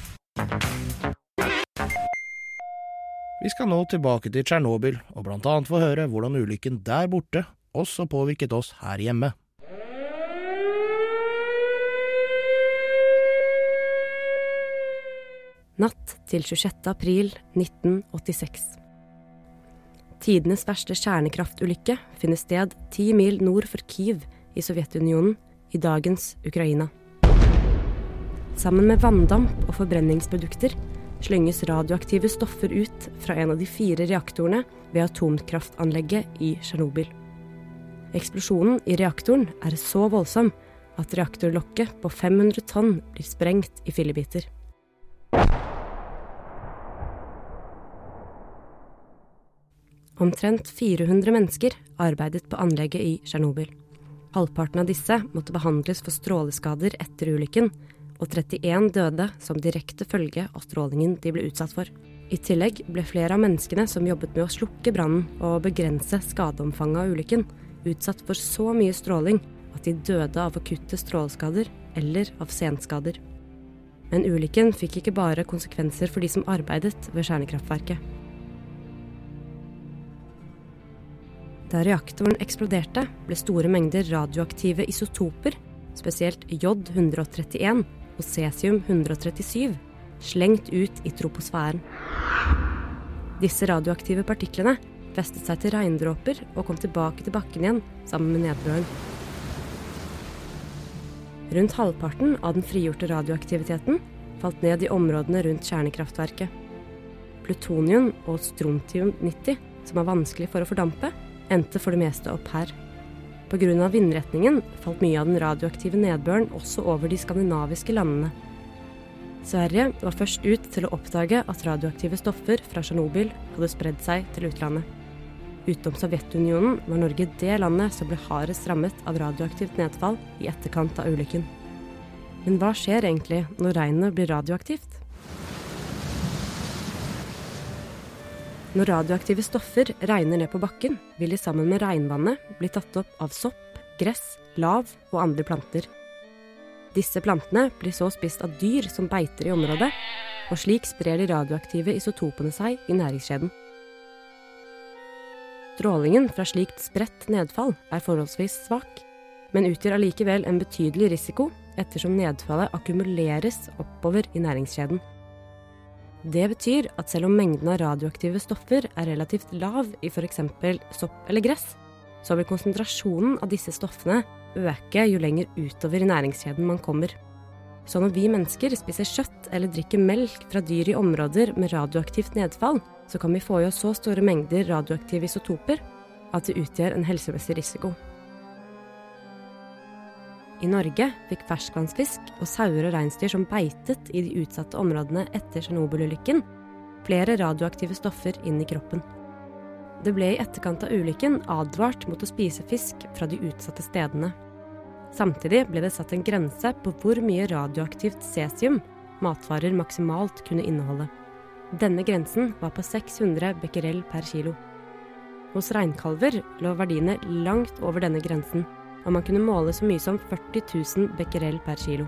S34: Vi skal nå tilbake til Tsjernobyl, og blant annet få høre hvordan ulykken der borte også påvirket oss her hjemme.
S35: Natt til 26. april 1986. Tidenes verste kjernekraftulykke finner sted ti mil nord for Kiev i Sovjetunionen, i dagens Ukraina. Sammen med vanndamp og forbrenningsprodukter slynges radioaktive stoffer ut fra en av de fire reaktorene ved atomkraftanlegget i Tsjernobyl. Eksplosjonen i reaktoren er så voldsom at reaktorlokket på 500 tonn blir sprengt i fillebiter. Omtrent 400 mennesker arbeidet på anlegget i Tsjernobyl. Halvparten av disse måtte behandles for stråleskader etter ulykken, og 31 døde som direkte følge av strålingen de ble utsatt for. I tillegg ble flere av menneskene som jobbet med å slukke brannen og begrense skadeomfanget av ulykken, utsatt for så mye stråling at de døde av akutte stråleskader eller av senskader. Men ulykken fikk ikke bare konsekvenser for de som arbeidet ved kjernekraftverket. Da reaktoren eksploderte, ble store mengder radioaktive isotoper, spesielt J131 og cesium-137, slengt ut i troposfæren. Disse radioaktive partiklene festet seg til regndråper og kom tilbake til bakken igjen sammen med nedbøren. Rundt halvparten av den frigjorte radioaktiviteten falt ned i områdene rundt kjernekraftverket. Plutonium og strontium-90, som er vanskelig for å fordampe, endte for det meste opp her. Pga. vindretningen falt mye av den radioaktive nedbøren også over de skandinaviske landene. Sverige var først ut til å oppdage at radioaktive stoffer fra Tsjernobyl hadde spredd seg til utlandet. Utenom Sovjetunionen var Norge det landet som ble hardest rammet av radioaktivt nedfall i etterkant av ulykken. Men hva skjer egentlig når regnet blir radioaktivt? Når radioaktive stoffer regner ned på bakken, vil de sammen med regnvannet bli tatt opp av sopp, gress, lav og andre planter. Disse plantene blir så spist av dyr som beiter i området, og slik sprer de radioaktive isotopene seg i næringskjeden. Strålingen fra slikt spredt nedfall er forholdsvis svak, men utgjør allikevel en betydelig risiko ettersom nedfallet akkumuleres oppover i næringskjeden. Det betyr at selv om mengden av radioaktive stoffer er relativt lav i f.eks. sopp eller gress, så vil konsentrasjonen av disse stoffene øke jo lenger utover i næringskjeden man kommer. Så når vi mennesker spiser kjøtt eller drikker melk fra dyr i områder med radioaktivt nedfall, så kan vi få i oss så store mengder radioaktive isotoper at det utgjør en helsemessig risiko. I Norge fikk ferskvannsfisk og sauer og reinsdyr som beitet i de utsatte områdene etter Tsjernobyl-ulykken, flere radioaktive stoffer inn i kroppen. Det ble i etterkant av ulykken advart mot å spise fisk fra de utsatte stedene. Samtidig ble det satt en grense på hvor mye radioaktivt cesium matvarer maksimalt kunne inneholde. Denne grensen var på 600 becquerel per kilo. Hos reinkalver lå verdiene langt over denne grensen, og man kunne måle så mye som 40 000 becquerel per kilo.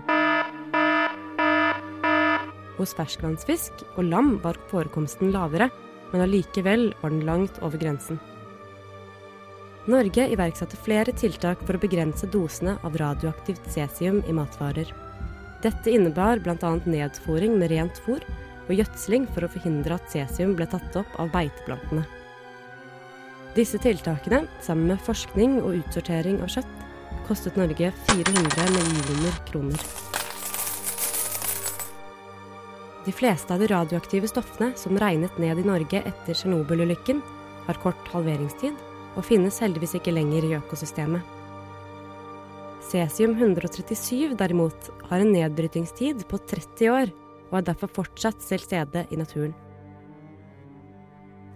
S35: Hos ferskvannsfisk og lam var forekomsten lavere, men allikevel var den langt over grensen. Norge iverksatte flere tiltak for å begrense dosene av radioaktivt cesium i matvarer. Dette innebar bl.a. nedfòring med rent fôr og gjødsling for å forhindre at cesium ble tatt opp av beiteplantene. Disse tiltakene, sammen med forskning og utsortering av kjøtt, kostet Norge 400 millioner kroner. De fleste av de radioaktive stoffene som regnet ned i Norge etter Tsjernobyl-ulykken, har kort halveringstid og finnes heldigvis ikke lenger i økosystemet. Cesium-137 derimot har en nedbrytingstid på 30 år og er derfor fortsatt til stede i naturen.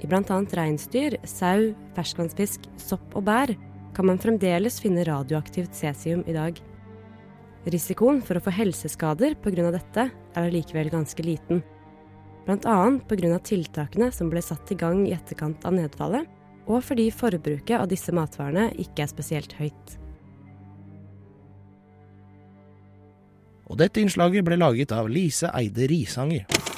S35: I bl.a. reinsdyr, sau, ferskvannsfisk, sopp og bær kan man fremdeles finne radioaktivt cesium i dag. Risikoen for å få helseskader pga. dette er allikevel ganske liten. Bl.a. pga. tiltakene som ble satt i gang i etterkant av nedfallet, og fordi forbruket av disse matvarene ikke er spesielt høyt.
S34: Og dette innslaget ble laget av Lise Eide Risanger.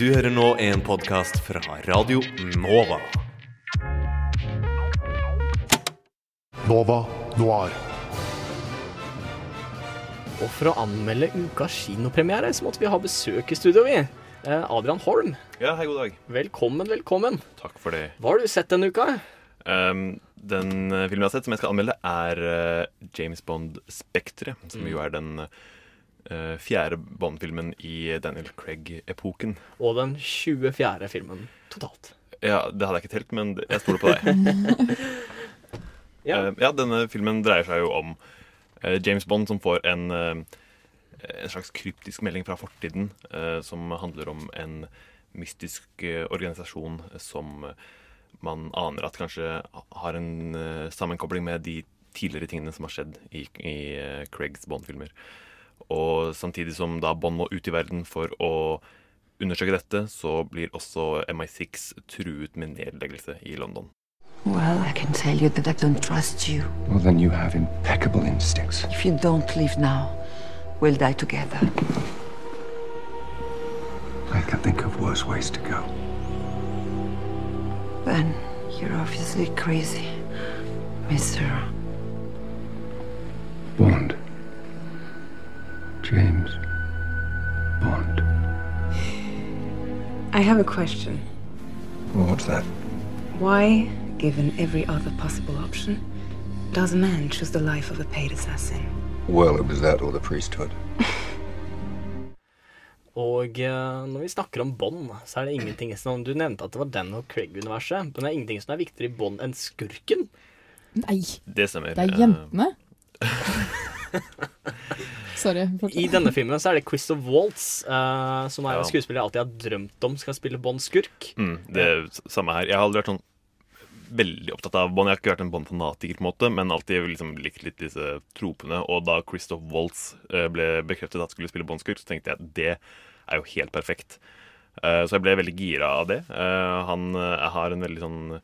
S1: Du hører nå en podkast fra Radio Nova.
S36: Nova Noir.
S37: Og for å anmelde ukas kinopremiere, så måtte vi ha besøk i studio, vi. Eh, Adrian Holm.
S38: Ja, hei, god dag.
S37: Velkommen, velkommen.
S38: Takk for det.
S37: Hva har du sett denne uka?
S38: Um, den uh, filmen jeg har sett som jeg skal anmelde, er uh, James Bond Spektre, som
S37: Mm.
S38: jo er den uh, fjerde Bond-filmen i Daniel Craig-epoken.
S37: Og den 24. filmen totalt.
S38: Ja, det hadde jeg ikke telt, men jeg stoler på deg.
S37: Ja.
S38: Uh, ja, denne filmen dreier seg jo om uh, James Bond som får en, en slags kryptisk melding fra fortiden som handler om en mystisk organisasjon som man aner at kanskje har en sammenkobling med de tidligere tingene som har skjedd i, i Craigs Bond-filmer. Og samtidig som da Bond må ut i verden for å undersøke dette, så blir også MI6 truet med nedleggelse i London.
S39: Well, I can tell you that I don't trust you.
S40: Well, then you have impeccable instincts.
S39: If you don't leave now, we'll die together.
S40: I can think of worse ways to go.
S39: Then you're obviously crazy, Mr.
S40: Bond. James Bond.
S21: I have a question.
S40: Well, what's that?
S21: Why, given every other possible option, does a man choose the life of a paid assassin?
S40: Well, it was that or the priesthood.
S37: Og eh, når vi snakker om Bond, så er det ingenting som Du nevnte at det var Dan og Craig-universet, men det er ingenting som er viktigere i Bond enn skurken.
S41: Nei.
S38: Det stemmer.
S41: Det er jentene. Sorry.
S37: I denne filmen så er det Christoph Waltz, uh, som er
S38: Ja.
S37: en skuespiller jeg alltid har drømt om skal spille Bond skurk.
S38: Mm, det er samme her. Jeg har aldri vært sånn veldig opptatt av Bond. Jeg har ikke vært en Bond-fanatiker, på en måte, men alltid liksom likt litt disse tropene. Og da Christoph Waltz eh, ble bekreftet at skulle spille Bond-skurk, så tenkte jeg at det er jo helt perfekt. Eh, Så jeg ble veldig gira av det. Eh, Han har en veldig sånn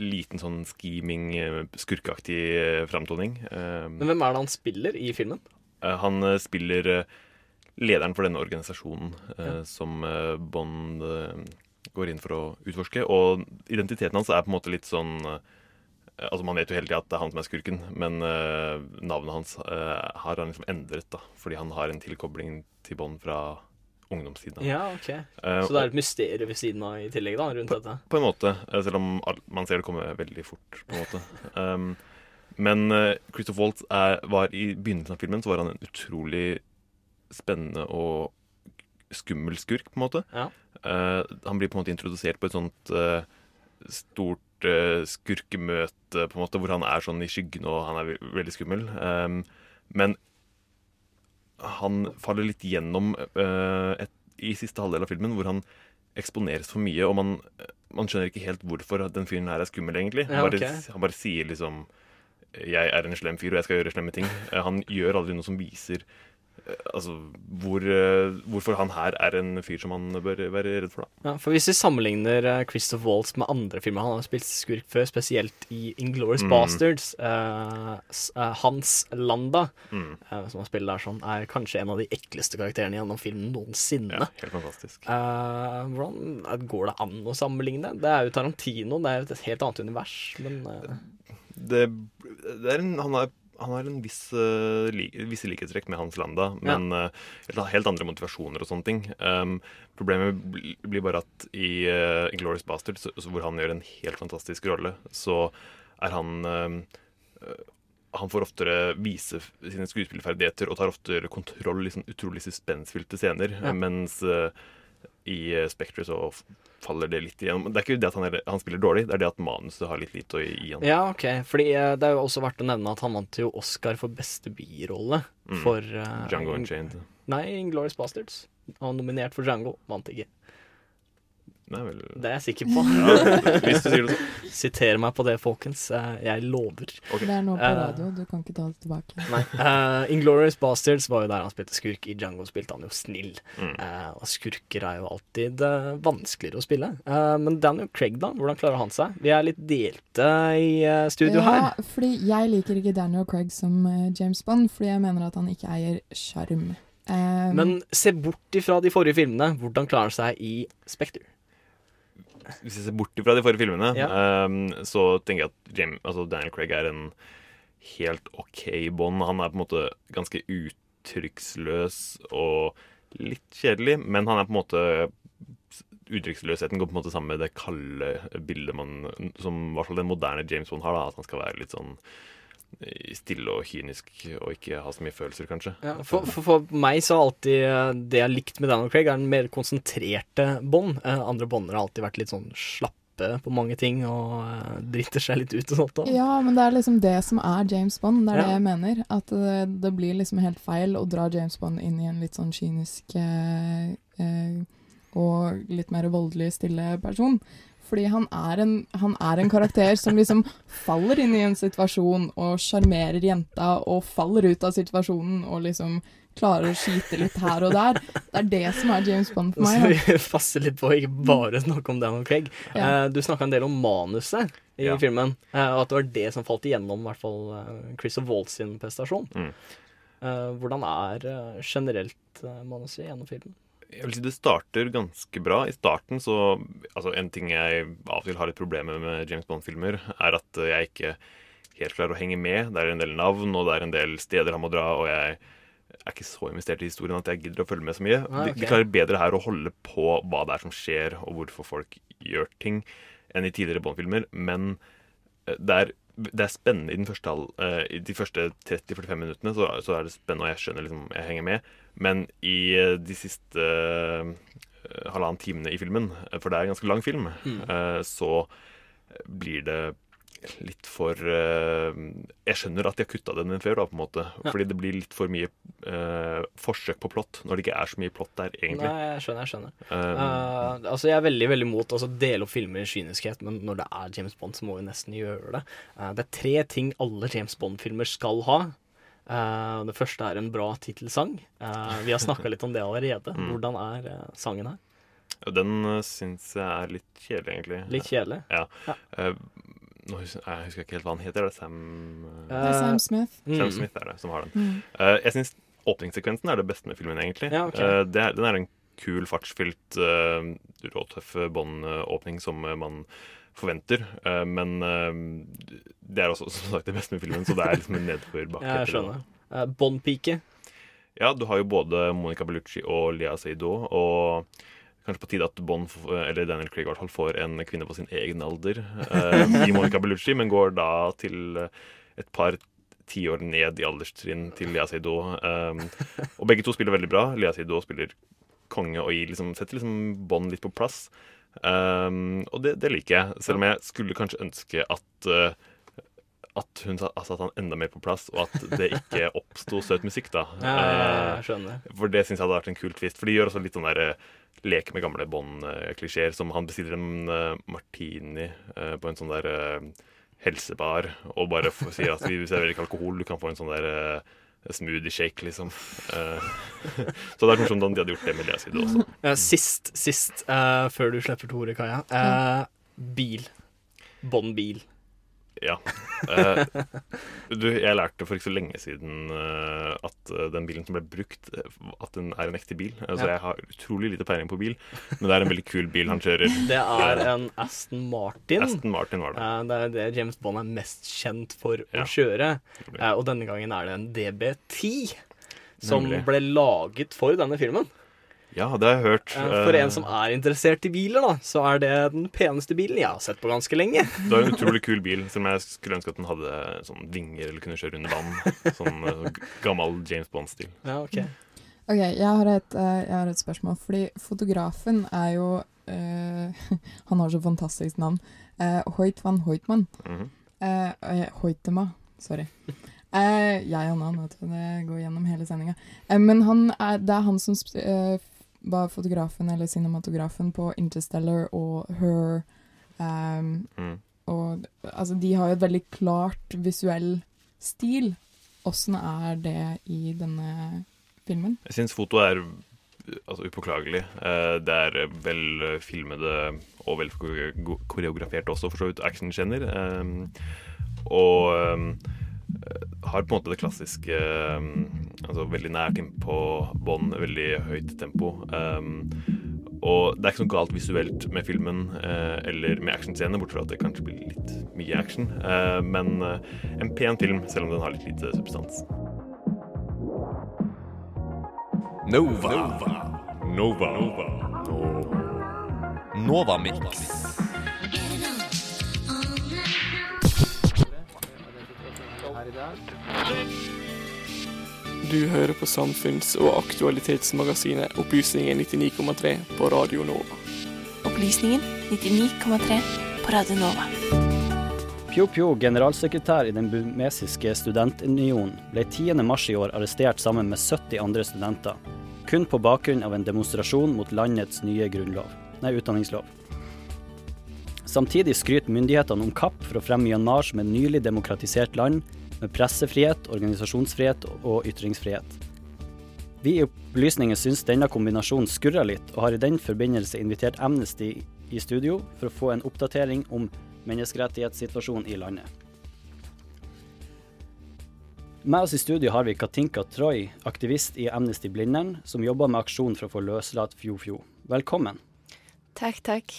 S38: liten sånn scheming, skurkeaktig framtoning.
S37: Men hvem er det han spiller i filmen?
S38: Eh, Han eh, spiller eh, lederen for denne organisasjonen
S37: Ja.
S38: som Bond går inn for å utforske. Og identiteten hans er på en måte litt sånn Altså Man vet jo hele tida at det er han som er skurken, men uh, navnet hans uh, har han liksom endret, da fordi han har en tilkobling til Bond fra ungdomstiden.
S37: Ja, ok.
S38: uh,
S37: Så det er et mysterium ved siden av i tillegg, da, rundt dette?
S38: på en måte, selv om man ser det komme veldig fort. på en måte. Um, men uh, Christoph Waltz er, var i begynnelsen av filmen så var han en utrolig spennende og skummel skurk, på en måte.
S37: Ja.
S38: Uh, han blir på en måte introdusert på et sånt uh, stort uh, skurkemøte, på en måte, hvor han er sånn i skyggen og han er ve- veldig skummel. Um, men han faller litt gjennom eh, et, i siste halvdel av filmen, hvor han eksponeres for mye, og man, man skjønner ikke helt hvorfor den fyren her er skummel, egentlig.
S37: Ja,
S38: Han bare, han bare sier liksom Jeg er en slem fyr, og jeg skal gjøre slemme ting. Eh, Han gjør aldri noe som viser eh, Altså hvor, eh, hvorfor han her er en fyr som han bør være redd for, da.
S37: Ja, for Hvis vi sammenligner Christoph Waltz med andre filmer Han har spilt skurk før, spesielt i Inglourious
S38: Mm.
S37: Bastards. uh, eh, Hans Landa,
S38: Mm.
S37: uh, som han spiller der sånn, er kanskje en av de ekleste karakterene gjennom filmen noensinne.
S38: Ja, helt fantastisk.
S37: Uh, hvordan går det an å sammenligne? Det er jo Tarantino, det er jo et helt annet univers. Men
S38: det, det er en, han, har, han har en viss, uh, li, visse likhetstrekk med Hans Landa, men ja. uh, helt andre motivasjoner og sånne ting. Um, problemet blir bare at i uh, Glorious Bastards, så, så hvor han gjør en helt fantastisk rolle, så er han eh, han får oftere vise sine skuespillerferdigheter og tar oftere kontroll i sånn utrolig suspensfylte scener,
S37: Ja.
S38: mens eh, i Spektrum Spectre så faller det litt igjennom. Det er ikke det at han, er, han spiller dårlig, det er det at manuset har litt lite å gi han.
S37: Ja, ok. Fordi eh, det er jo også verdt å nevne at han vant jo Oscar for beste birolle
S38: Mm.
S37: for eh,
S38: Django Unchained.
S37: Nei, Inglourious Bastards. Han var nominert for Django, vant ikke.
S38: Nei vel
S37: Det er jeg sikker på.
S38: Ja, hvis du sier det sånn.
S37: Siter meg på det, folkens. Eh, Jeg lover.
S41: Det er nå på
S37: Eh,
S41: radio, du kan ikke ta det tilbake.
S37: Nei. Uh, Inglorious Bastards var jo der han spilte skurk. I Django spilte han jo snill.
S38: Mm.
S37: Uh, og skurker er jo alltid uh, vanskeligere å spille. Eh, men Daniel Craig, da? Hvordan klarer han seg? Vi er litt delte i eh, studio
S41: ja,
S37: her.
S41: fordi jeg liker ikke Daniel Craig som eh, James Bond, fordi jeg mener at han ikke eier sjarm. Eh,
S37: Men se bort ifra de forrige filmene. Hvordan klarer han seg i Spekter?
S38: Hvis jeg ser bort fra de forrige filmene,
S37: Ja.
S38: um, så tenker jeg at Jam, altså Daniel Craig er en helt OK Bond. Han er på en måte ganske uttrykksløs og litt kjedelig, men han er på en måte Uttrykksløsheten går på en måte sammen med det kalde bildet man som i hvert fall den moderne James Bond har. da, At han skal være litt sånn stille og kynisk og ikke ha så mye følelser, kanskje.
S37: Ja, for, for, for meg så har alltid eh, det jeg har likt med Daniel Craig, er den mer konsentrerte Bond. Eh, andre bånder har alltid vært litt sånn slappe på mange ting og eh, driter seg litt ut og sånt. da.
S41: Ja, men det er liksom det som er James Bond. Det er
S37: Ja.
S41: det jeg mener. At det, det blir liksom helt feil å dra James Bond inn i en litt sånn kynisk eh, eh, og litt mer voldelig stille person. Fordi han er, en, han er en karakter som liksom faller inn i en situasjon og sjarmerer jenta og faller ut av situasjonen og liksom klarer å skyte litt her og der. Det er det som er James Bond for meg. Så
S37: vi passer litt på å ikke bare snakke om Daniel Craig.
S41: Ja.
S37: Eh, du snakka en del om manuset i
S38: Ja.
S37: filmen, eh, og at det var det som falt igjennom, i hvert fall eh, Chris Waltz sin prestasjon.
S38: Mm.
S37: Eh, hvordan er generelt manuset gjennom filmen?
S38: Jeg vil si det starter ganske bra. I starten så Altså, en ting jeg av og til har litt problemer med James Bond-filmer, er at jeg ikke helt klarer å henge med. Det er en del navn, og det er en del steder han må dra, og jeg er ikke så investert i historien at jeg gidder å følge med så mye.
S37: Ah,
S38: de, de klarer bedre her å holde på hva det er som skjer, og hvorfor folk gjør ting, enn i tidligere Bond-filmer. Men eh, det er, det er spennende i, den første, eh, i de første 30-45 minuttene. Så, så er det spennende, og jeg skjønner liksom, jeg henger med. Men i eh, de siste eh, halvannen timene i filmen, eh, for det er en ganske lang film,
S37: Mm.
S38: så blir det litt for Jeg skjønner at de har kutta den før, da, på en måte.
S37: Ja.
S38: Fordi det blir litt for mye uh, forsøk på plott, når det ikke er så mye plott der, egentlig.
S37: Nei, jeg skjønner. jeg skjønner
S38: Um,
S37: uh, altså Jeg er veldig veldig mot å dele opp filmer i kyniskhet, men når det er James Bond, så må vi nesten gjøre det. Uh, det er tre ting alle James Bond-filmer skal ha. Eh, det første er en bra tittelsang. Uh, vi har snakka litt om det allerede.
S38: Mm.
S37: Hvordan er uh, sangen her?
S38: Og den uh, syns jeg er litt kjedelig, egentlig.
S37: Litt kjedelig?
S38: Ja. Eh, nå husker, jeg husker ikke helt hva han heter. Er det Sam
S41: Det er Sam Smith.
S38: Sam
S37: Mm.
S38: Smith er det som har den.
S41: Mm.
S38: Eh, jeg syns åpningssekvensen er det beste med filmen, egentlig.
S37: Ja, okay.
S38: Eh, det er, den er en kul, fartsfylt, uh, råtøff Bond-åpning som man forventer. Eh, men eh, det er også som sagt det beste med filmen, så det er liksom en nedførbakke.
S37: Ja, jeg skjønner. Uh, Bond-pike.
S38: Ja, du har jo både Monica Bellucci og Lea Seydoux, og kanskje på tide at Bond, eller Daniel Craig i hvert fall, får en kvinne på sin egen alder eh, i Monica Bellucci, men går da til eh, et par tiår ned i alderstrinn til Lea Seydoux. Um, og begge to spiller veldig bra. Lea Seydoux spiller konge og gir liksom, setter liksom Bond litt på plass. Um, og det, det liker jeg, selv om jeg skulle kanskje ønske at uh, at hun sa- satte han enda mer på plass, og at det ikke oppsto søt musikk, da.
S37: Ja, ja, ja,
S38: Eh. For det syns jeg hadde vært en kul twist. For de gjør også litt sånn der eh, leke med gamle Bond-klisjeer, som han bestiller en martini på en sånn der helsebar, og bare sier at vi serverer ikke alkohol, du kan få en sånn der smoothie shake, liksom. Eh, så det er morsomt om de hadde gjort det med Lea Side også.
S37: Sist, sist, uh, før du slipper til ordet, Kaja. Uh, bil. Bond-bil.
S38: Ja. Uh, du, jeg lærte for ikke så lenge siden uh, at eh, den bilen som ble brukt, at den er en ekte bil. Altså,
S37: Ja.
S38: Jeg har utrolig lite peiling på bil, men det er en veldig kul bil han kjører.
S37: Det er en Aston Martin.
S38: Aston Martin var det.
S37: Uh, det er det James Bond er mest kjent for
S38: Ja.
S37: å kjøre. Og denne gangen er det en DB10 som
S38: Nemlig.
S37: ble laget for denne filmen.
S38: Ja, det har jeg hørt.
S37: Eh, for
S38: Eh,
S37: en som er interessert i biler, da, så er det den peneste bilen jeg har sett på ganske lenge.
S38: Det var en utrolig kul bil, selv om jeg skulle ønske at den hadde sånn vinger eller kunne kjøre under vann. Sånn eh, gammel James Bond-stil.
S37: Ja, ok.
S41: Ok, jeg har, et, eh, jeg har et spørsmål. Fordi fotografen er jo eh, Han har så fantastisk navn. Uh, Hoit van Hoitmann.
S38: Mm
S41: -hmm. uh, Hoitema. sorry. Uh, jeg og navn, vet du. Det går gjennom hele sendinga. men han er, det er han som eh, var fotografen eller cinematografen på Interstellar og Her. Um,
S38: Mm.
S41: Og altså, de har jo et veldig klart visuell stil. Åssen er det i denne filmen?
S38: Jeg syns foto er altså, upåklagelig. Uh, Det er vel filmede og vel koreografert også, for så vidt, actionscener. Um, Og eh, har på en måte det klassiske eh, Altså veldig nært innpå bånd, veldig høyt tempo. Um, Og det er ikke noe galt visuelt med filmen uh, eller med actionscener, bortsett fra at det kanskje blir litt mye action. Uh, Men eh, en pen film, selv om den har litt lite substans.
S1: Nova. Nova. Nova Mix.
S42: Du hører på samfunns- og aktualitetsmagasinet Opplysningen 99,3 på Radio Nova.
S43: Opplysningen 99,3 på Radio Nova.
S44: Pio Pio, generalsekretær i den bumesiske studentunionen, ble 10. mars i år arrestert sammen med 70 andre studenter, kun på bakgrunn av en demonstrasjon mot landets nye grunnlov, nei, utdanningslov. Samtidig skryter myndighetene om kapp for å fremme Myanmar som et nylig demokratisert land med pressefrihet, organisasjonsfrihet og ytringsfrihet. Vi i Opplysningen syns denne kombinasjonen skurrer litt, og har i den forbindelse invitert Amnesty i studio for å få en oppdatering om menneskerettighetssituasjonen i landet. Med oss i studio har vi Katinka Troy, aktivist i Amnesty Blindern, som jobber med aksjon for å få løslatt Fjo Fjo. Velkommen.
S45: Takk, takk.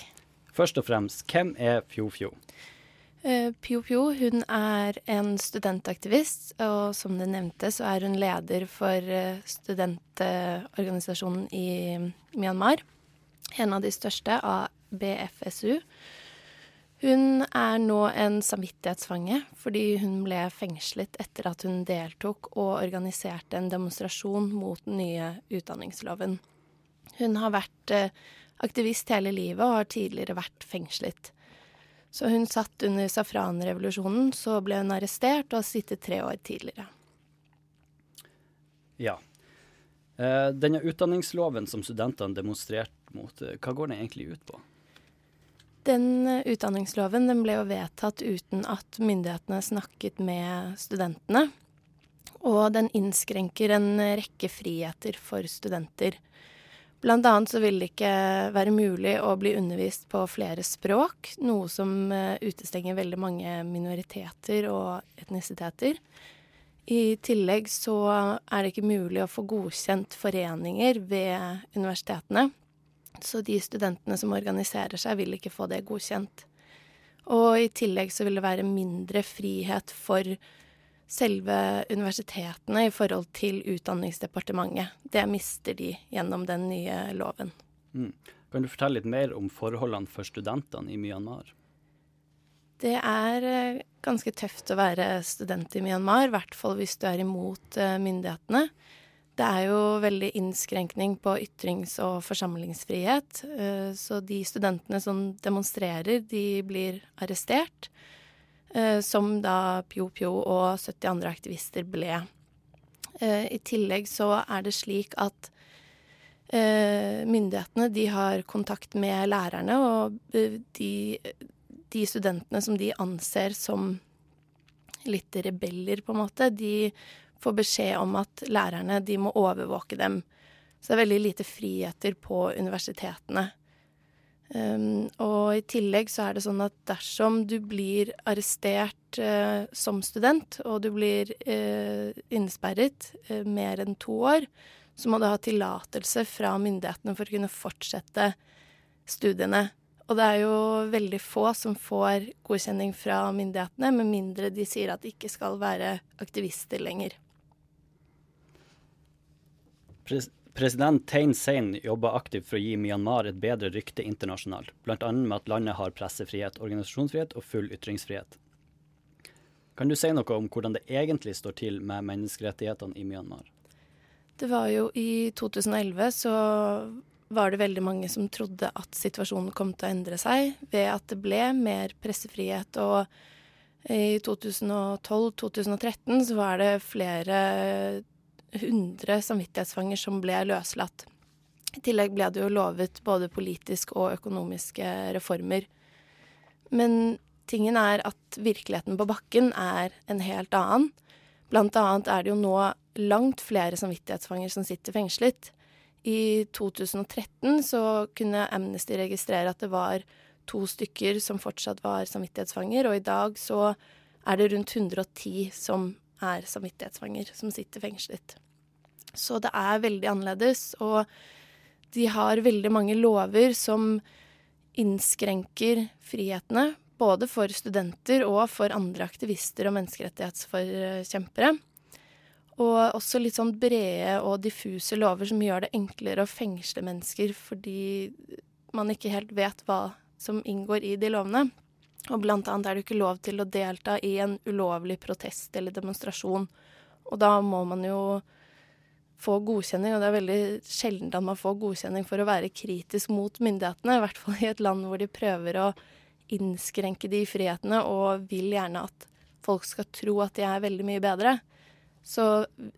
S44: Først og fremst, hvem er Fjofjo? Fjo?
S45: Pio Pio hun er en studentaktivist, og som du nevnte, så er hun leder for uh, studentorganisasjonen i Myanmar. En av de største, av BFSU. Hun er nå en samvittighetsfange fordi hun ble fengslet etter at hun deltok og organiserte en demonstrasjon mot den nye utdanningsloven. Hun har vært uh, aktivist hele livet og har tidligere vært fengslet. Så hun satt under safranrevolusjonen, så ble hun arrestert og har sittet tre år tidligere.
S44: Ja. Eh, denne utdanningsloven som studentene demonstrerte mot, eh, hva går den egentlig ut på?
S45: Den eh, utdanningsloven den ble jo vedtatt uten at myndighetene snakket med studentene. Og den innskrenker en rekke friheter for studenter. Blant annet så vil det ikke være mulig å bli undervist på flere språk, noe som eh, utestenger veldig mange minoriteter og etnisiteter. I tillegg så er det ikke mulig å få godkjent foreninger ved universitetene. Så de studentene som organiserer seg, vil ikke få det godkjent. Og i tillegg så vil det være mindre frihet for selve universitetene i forhold til Utdanningsdepartementet. Det mister de gjennom den nye loven.
S44: Mm. Kan du fortelle litt mer om forholdene for studentene i Myanmar?
S45: Det er eh, ganske tøft å være student i Myanmar, i hvert fall hvis du er imot eh, myndighetene. Det er jo veldig innskrenkning på ytrings- og forsamlingsfrihet. Eh, så de studentene som demonstrerer, de blir arrestert. Eh, som da Pjo Pjo og 70 andre aktivister ble. Eh, I tillegg så er det slik at eh, myndighetene de har kontakt med lærerne, og de, de studentene som de anser som litt rebeller, på en måte, de får beskjed om at lærerne de må overvåke dem. Så det er veldig lite friheter på universitetene. Um, og i tillegg så er det sånn at dersom du blir arrestert uh, som student, og du blir uh, innesperret uh, mer enn to år, så må du ha tillatelse fra myndighetene for å kunne fortsette studiene. Og det er jo veldig få som får godkjenning fra myndighetene, med mindre de sier at de ikke skal være aktivister lenger.
S44: Pres President Thein Sein jobber aktivt for å gi Myanmar et bedre rykte internasjonalt, bl.a. med at landet har pressefrihet, organisasjonsfrihet og full ytringsfrihet. Kan du si noe om hvordan det egentlig står til med menneskerettighetene i Myanmar?
S45: Det var jo i 2011 så var det veldig mange som trodde at situasjonen kom til å endre seg ved at det ble mer pressefrihet. Og i 2012-2013 så var det flere 100 samvittighetsfanger som ble løslatt. I tillegg ble det jo lovet både politisk og økonomiske reformer. Men tingen er at virkeligheten på bakken er en helt annen. Blant annet er det jo nå langt flere samvittighetsfanger som sitter fengslet. I 2013 så kunne Amnesty registrere at det var to stykker som fortsatt var samvittighetsfanger, og i dag så er det rundt 110 som er samvittighetsfanger som sitter fengslet. Så det er veldig annerledes, og de har veldig mange lover som innskrenker frihetene. Både for studenter og for andre aktivister og menneskerettighetsforkjempere. Og også litt sånn brede og diffuse lover som gjør det enklere å fengsle mennesker fordi man ikke helt vet hva som inngår i de lovene. Og blant annet er det ikke lov til å delta i en ulovlig protest eller demonstrasjon. Og da må man jo få godkjenning, og det er veldig sjelden at man får godkjenning for å være kritisk mot myndighetene. I hvert fall i et land hvor de prøver å innskrenke de frihetene og vil gjerne at folk skal tro at de er veldig mye bedre. Så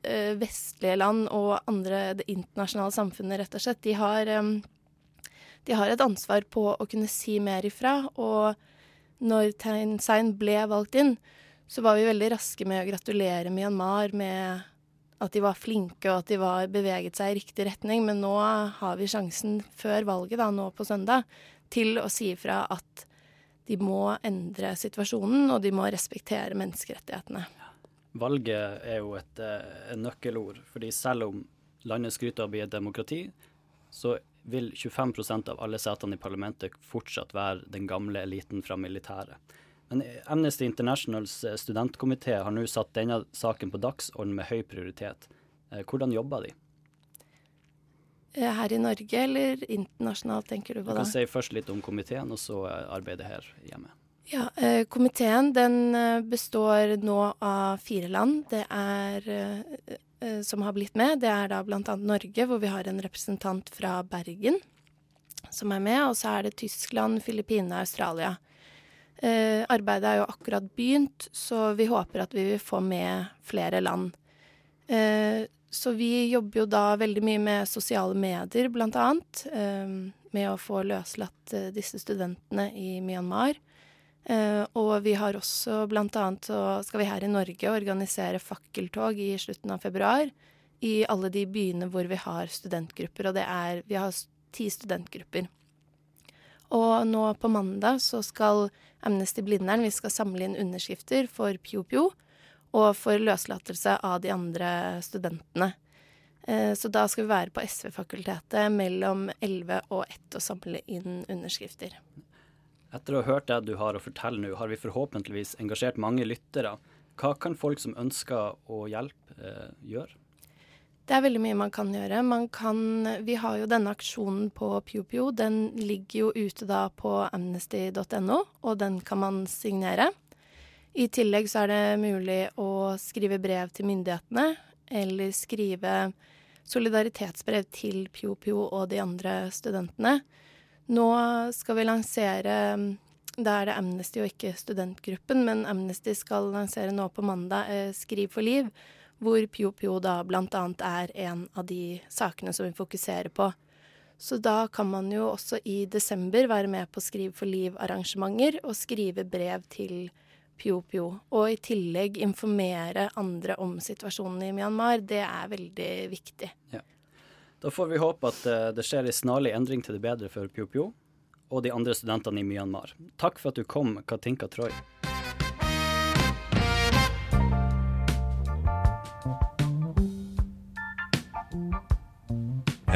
S45: eh, vestlige land og andre, det internasjonale samfunnet, rett og slett, de har, eh, de har et ansvar på å kunne si mer ifra. Og når Thein Sein ble valgt inn, så var vi veldig raske med å gratulere Myanmar med at de var flinke og at de var beveget seg i riktig retning. Men nå har vi sjansen før valget, da, nå på søndag, til å si ifra at de må endre situasjonen, og de må respektere menneskerettighetene.
S44: Valget er jo et, eh, et nøkkelord. fordi selv om landet skryter av å bli et demokrati, så vil 25% av alle setene i parlamentet fortsatt være den gamle eliten fra militæret. Men Amnesty Internationals eh, studentkomité har nå satt denne saken på dagsorden med høy prioritet. Eh, Hvordan jobber de?
S45: Eh, Her i Norge eller internasjonalt, tenker du
S44: Du kan si først litt om komiteen, og så arbeidet her hjemme.
S45: Ja, Komiteen den består nå av fire land. Det er eh, som har blitt med. Det er da bl.a. Norge, hvor vi har en representant fra Bergen som er med. Og så er det Tyskland, Filippinene Australia. Eh, arbeidet er jo akkurat begynt, så vi håper at vi vil få med flere land. Eh, så vi jobber jo da veldig mye med sosiale medier, annet. Eh, med å få løslatt eh, disse studentene i Myanmar. Eh, og vi har også annet så skal vi her i Norge organisere fakkeltog i slutten av februar. I alle de byene hvor vi har studentgrupper, og det er Vi har ti studentgrupper. Og nå på mandag så skal Amnesty Blindern vi skal samle inn underskrifter for Pjo Pjo og for løslatelse av de andre studentene. Eh, Så da skal vi være på SV-fakultetet mellom 11 og 1 og samle inn underskrifter.
S44: Etter å ha hørt det du har å fortelle nå, har vi forhåpentligvis engasjert mange lyttere. Hva kan folk som ønsker å hjelpe, eh, gjøre?
S45: Det er veldig mye man kan gjøre. Man kan, vi har jo denne aksjonen på PioPio. Den ligger jo ute da på amnesty.no, og den kan man signere. I tillegg så er det mulig å skrive brev til myndighetene, eller skrive solidaritetsbrev til PioPio og de andre studentene. Nå skal vi lansere Da er det Amnesty og ikke studentgruppen, men Amnesty skal lansere nå på mandag eh, Skriv for liv, hvor Pjo Pjo da blant annet er en av de sakene som vi fokuserer på. Så da kan man jo også i desember være med på Skriv for liv-arrangementer og skrive brev til Pjo Pjo. Og i tillegg informere andre om situasjonen i Myanmar. Det er veldig viktig.
S44: Da får vi håpe at eh, det skjer en snarlig endring til det bedre for Pjo Pjo og de andre studentene i Myanmar. Takk for at du kom, Katinka Troy.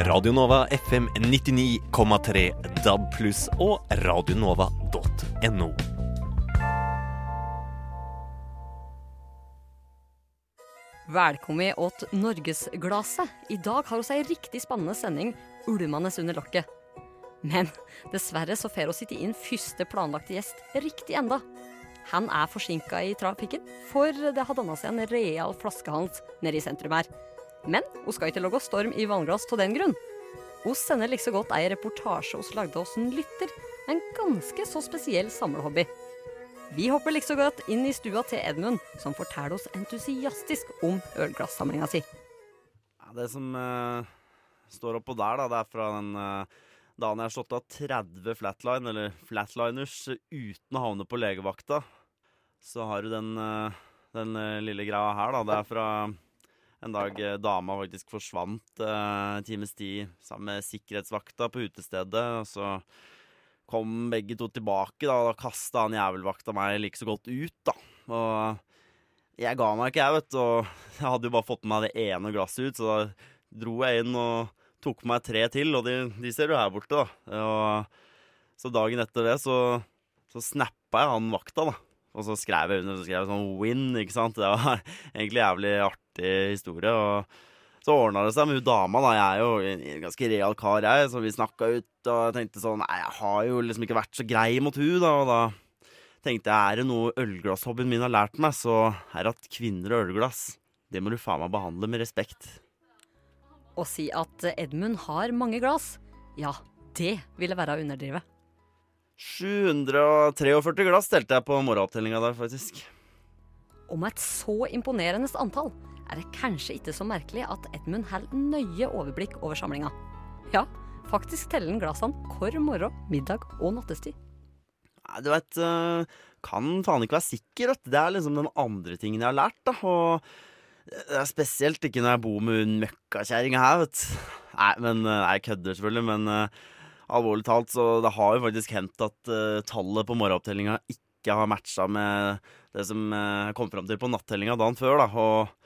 S1: Radio Nova FM 99,3 DAB og radionova.no.
S46: Velkommen åt Norgesglaset. I dag har vi ei riktig spennende sending ulmende under lokket. Men dessverre så får vi ikke inn første planlagte gjest riktig enda. Han er forsinka i trafikken, for det har danna seg en real flaskehals nede i sentrum her. Men hun skal ikke lage storm i vannglass av den grunn. Hun sender like så godt ei reportasje vi lagde oss en lytter, en ganske så spesiell samlehobby. Vi hopper like så godt inn i stua til Edmund, som forteller oss entusiastisk om ølglassamlinga si.
S47: Ja, det som eh, står oppå der, da, det er fra den uh, dagen jeg har slått av 30 flatline, eller flatliners, eh, uten å havne på legevakta. Så har du den, eh, den eh, lille greia her, da. Det er fra en dag eh, dama faktisk forsvant eh, en times tid sammen med sikkerhetsvakta på utestedet. og så kom begge to tilbake, da, og da kasta han jævelvakta meg like så godt ut, da. Og jeg ga meg ikke, jeg, vet du. Og jeg hadde jo bare fått med meg det ene glasset ut, så da dro jeg inn og tok meg tre til, og de, de ser du her borte, da. Og så dagen etter det så, så snappa jeg han vakta, da. Og så skrev jeg under så skrev jeg sånn 'win', ikke sant. Det var egentlig en jævlig artig historie. og så ordna det seg med hun dama, da. Jeg er jo en ganske real kar, jeg. Så vi snakka ut, og tenkte sånn Nei, jeg har jo liksom ikke vært så grei mot hun, da. Og da tenkte jeg er det noe ølglasshobbyen min har lært meg, så er det at kvinner og ølglass, det må du faen meg behandle med respekt.
S46: Å si at Edmund har mange glass, ja, det ville være å underdrive.
S47: 743 glass telte jeg på morgenopptellinga der, faktisk.
S46: Med et så imponerende antall er det kanskje ikke så merkelig at Edmund holder nøye overblikk over samlinga. Ja, Faktisk teller han glassene hver morgen, middag og nattestid.
S47: Nei, du veit, kan faen ikke være sikker. Vet. Det er liksom den andre tingen jeg har lært. da, og det er spesielt ikke når jeg bor med hun møkkakjerringa her, vet du. Nei, men eh, jeg kødder selvfølgelig, men uh, alvorlig talt, så det har jo faktisk hendt at uh, tallet på morgenopptellinga ikke har matcha med det som uh, kom fram til på nattellinga dagen før, da. Og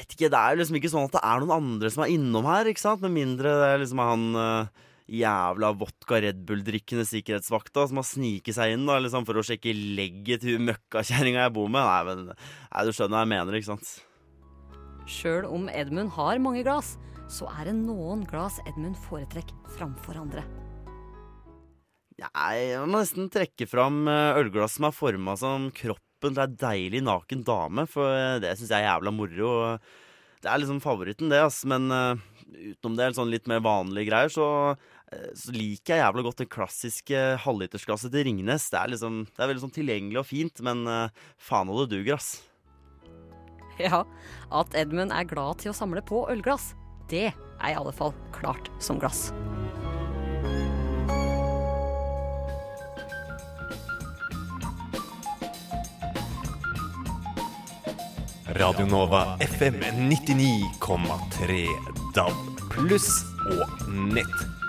S47: vet ikke, det er liksom ikke sånn at det er noen andre som er innom her, ikke sant? Med mindre det er liksom han uh, jævla vodka Red Bull-drikkende sikkerhetsvakta som har sniket seg inn da, liksom for å sjekke legget til møkkakjerringa jeg bor med. Nei, men nei, du skjønner hva jeg mener, ikke sant?
S46: Sjøl om Edmund har mange glass, så er det noen glass Edmund foretrekker framfor andre.
S47: Nei, jeg må nesten trekke fram eh, ølglass som er forma som kroppen til ei deilig naken dame, for eh, det syns jeg er jævla moro. Det er liksom favoritten, det, ass. Men uh, utenom det, sånn litt mer vanlige greier, så, uh, så liker jeg jævla godt det klassiske halvlitersglasset til Ringnes. Det er liksom, det er veldig sånn tilgjengelig og fint, men uh, faen og det duger, ass.
S46: Ja, at Edmund er glad til å samle på ølglass, det er i alle fall klart som glass.
S1: Radio Nova FM 99,3 DAB pluss og nett.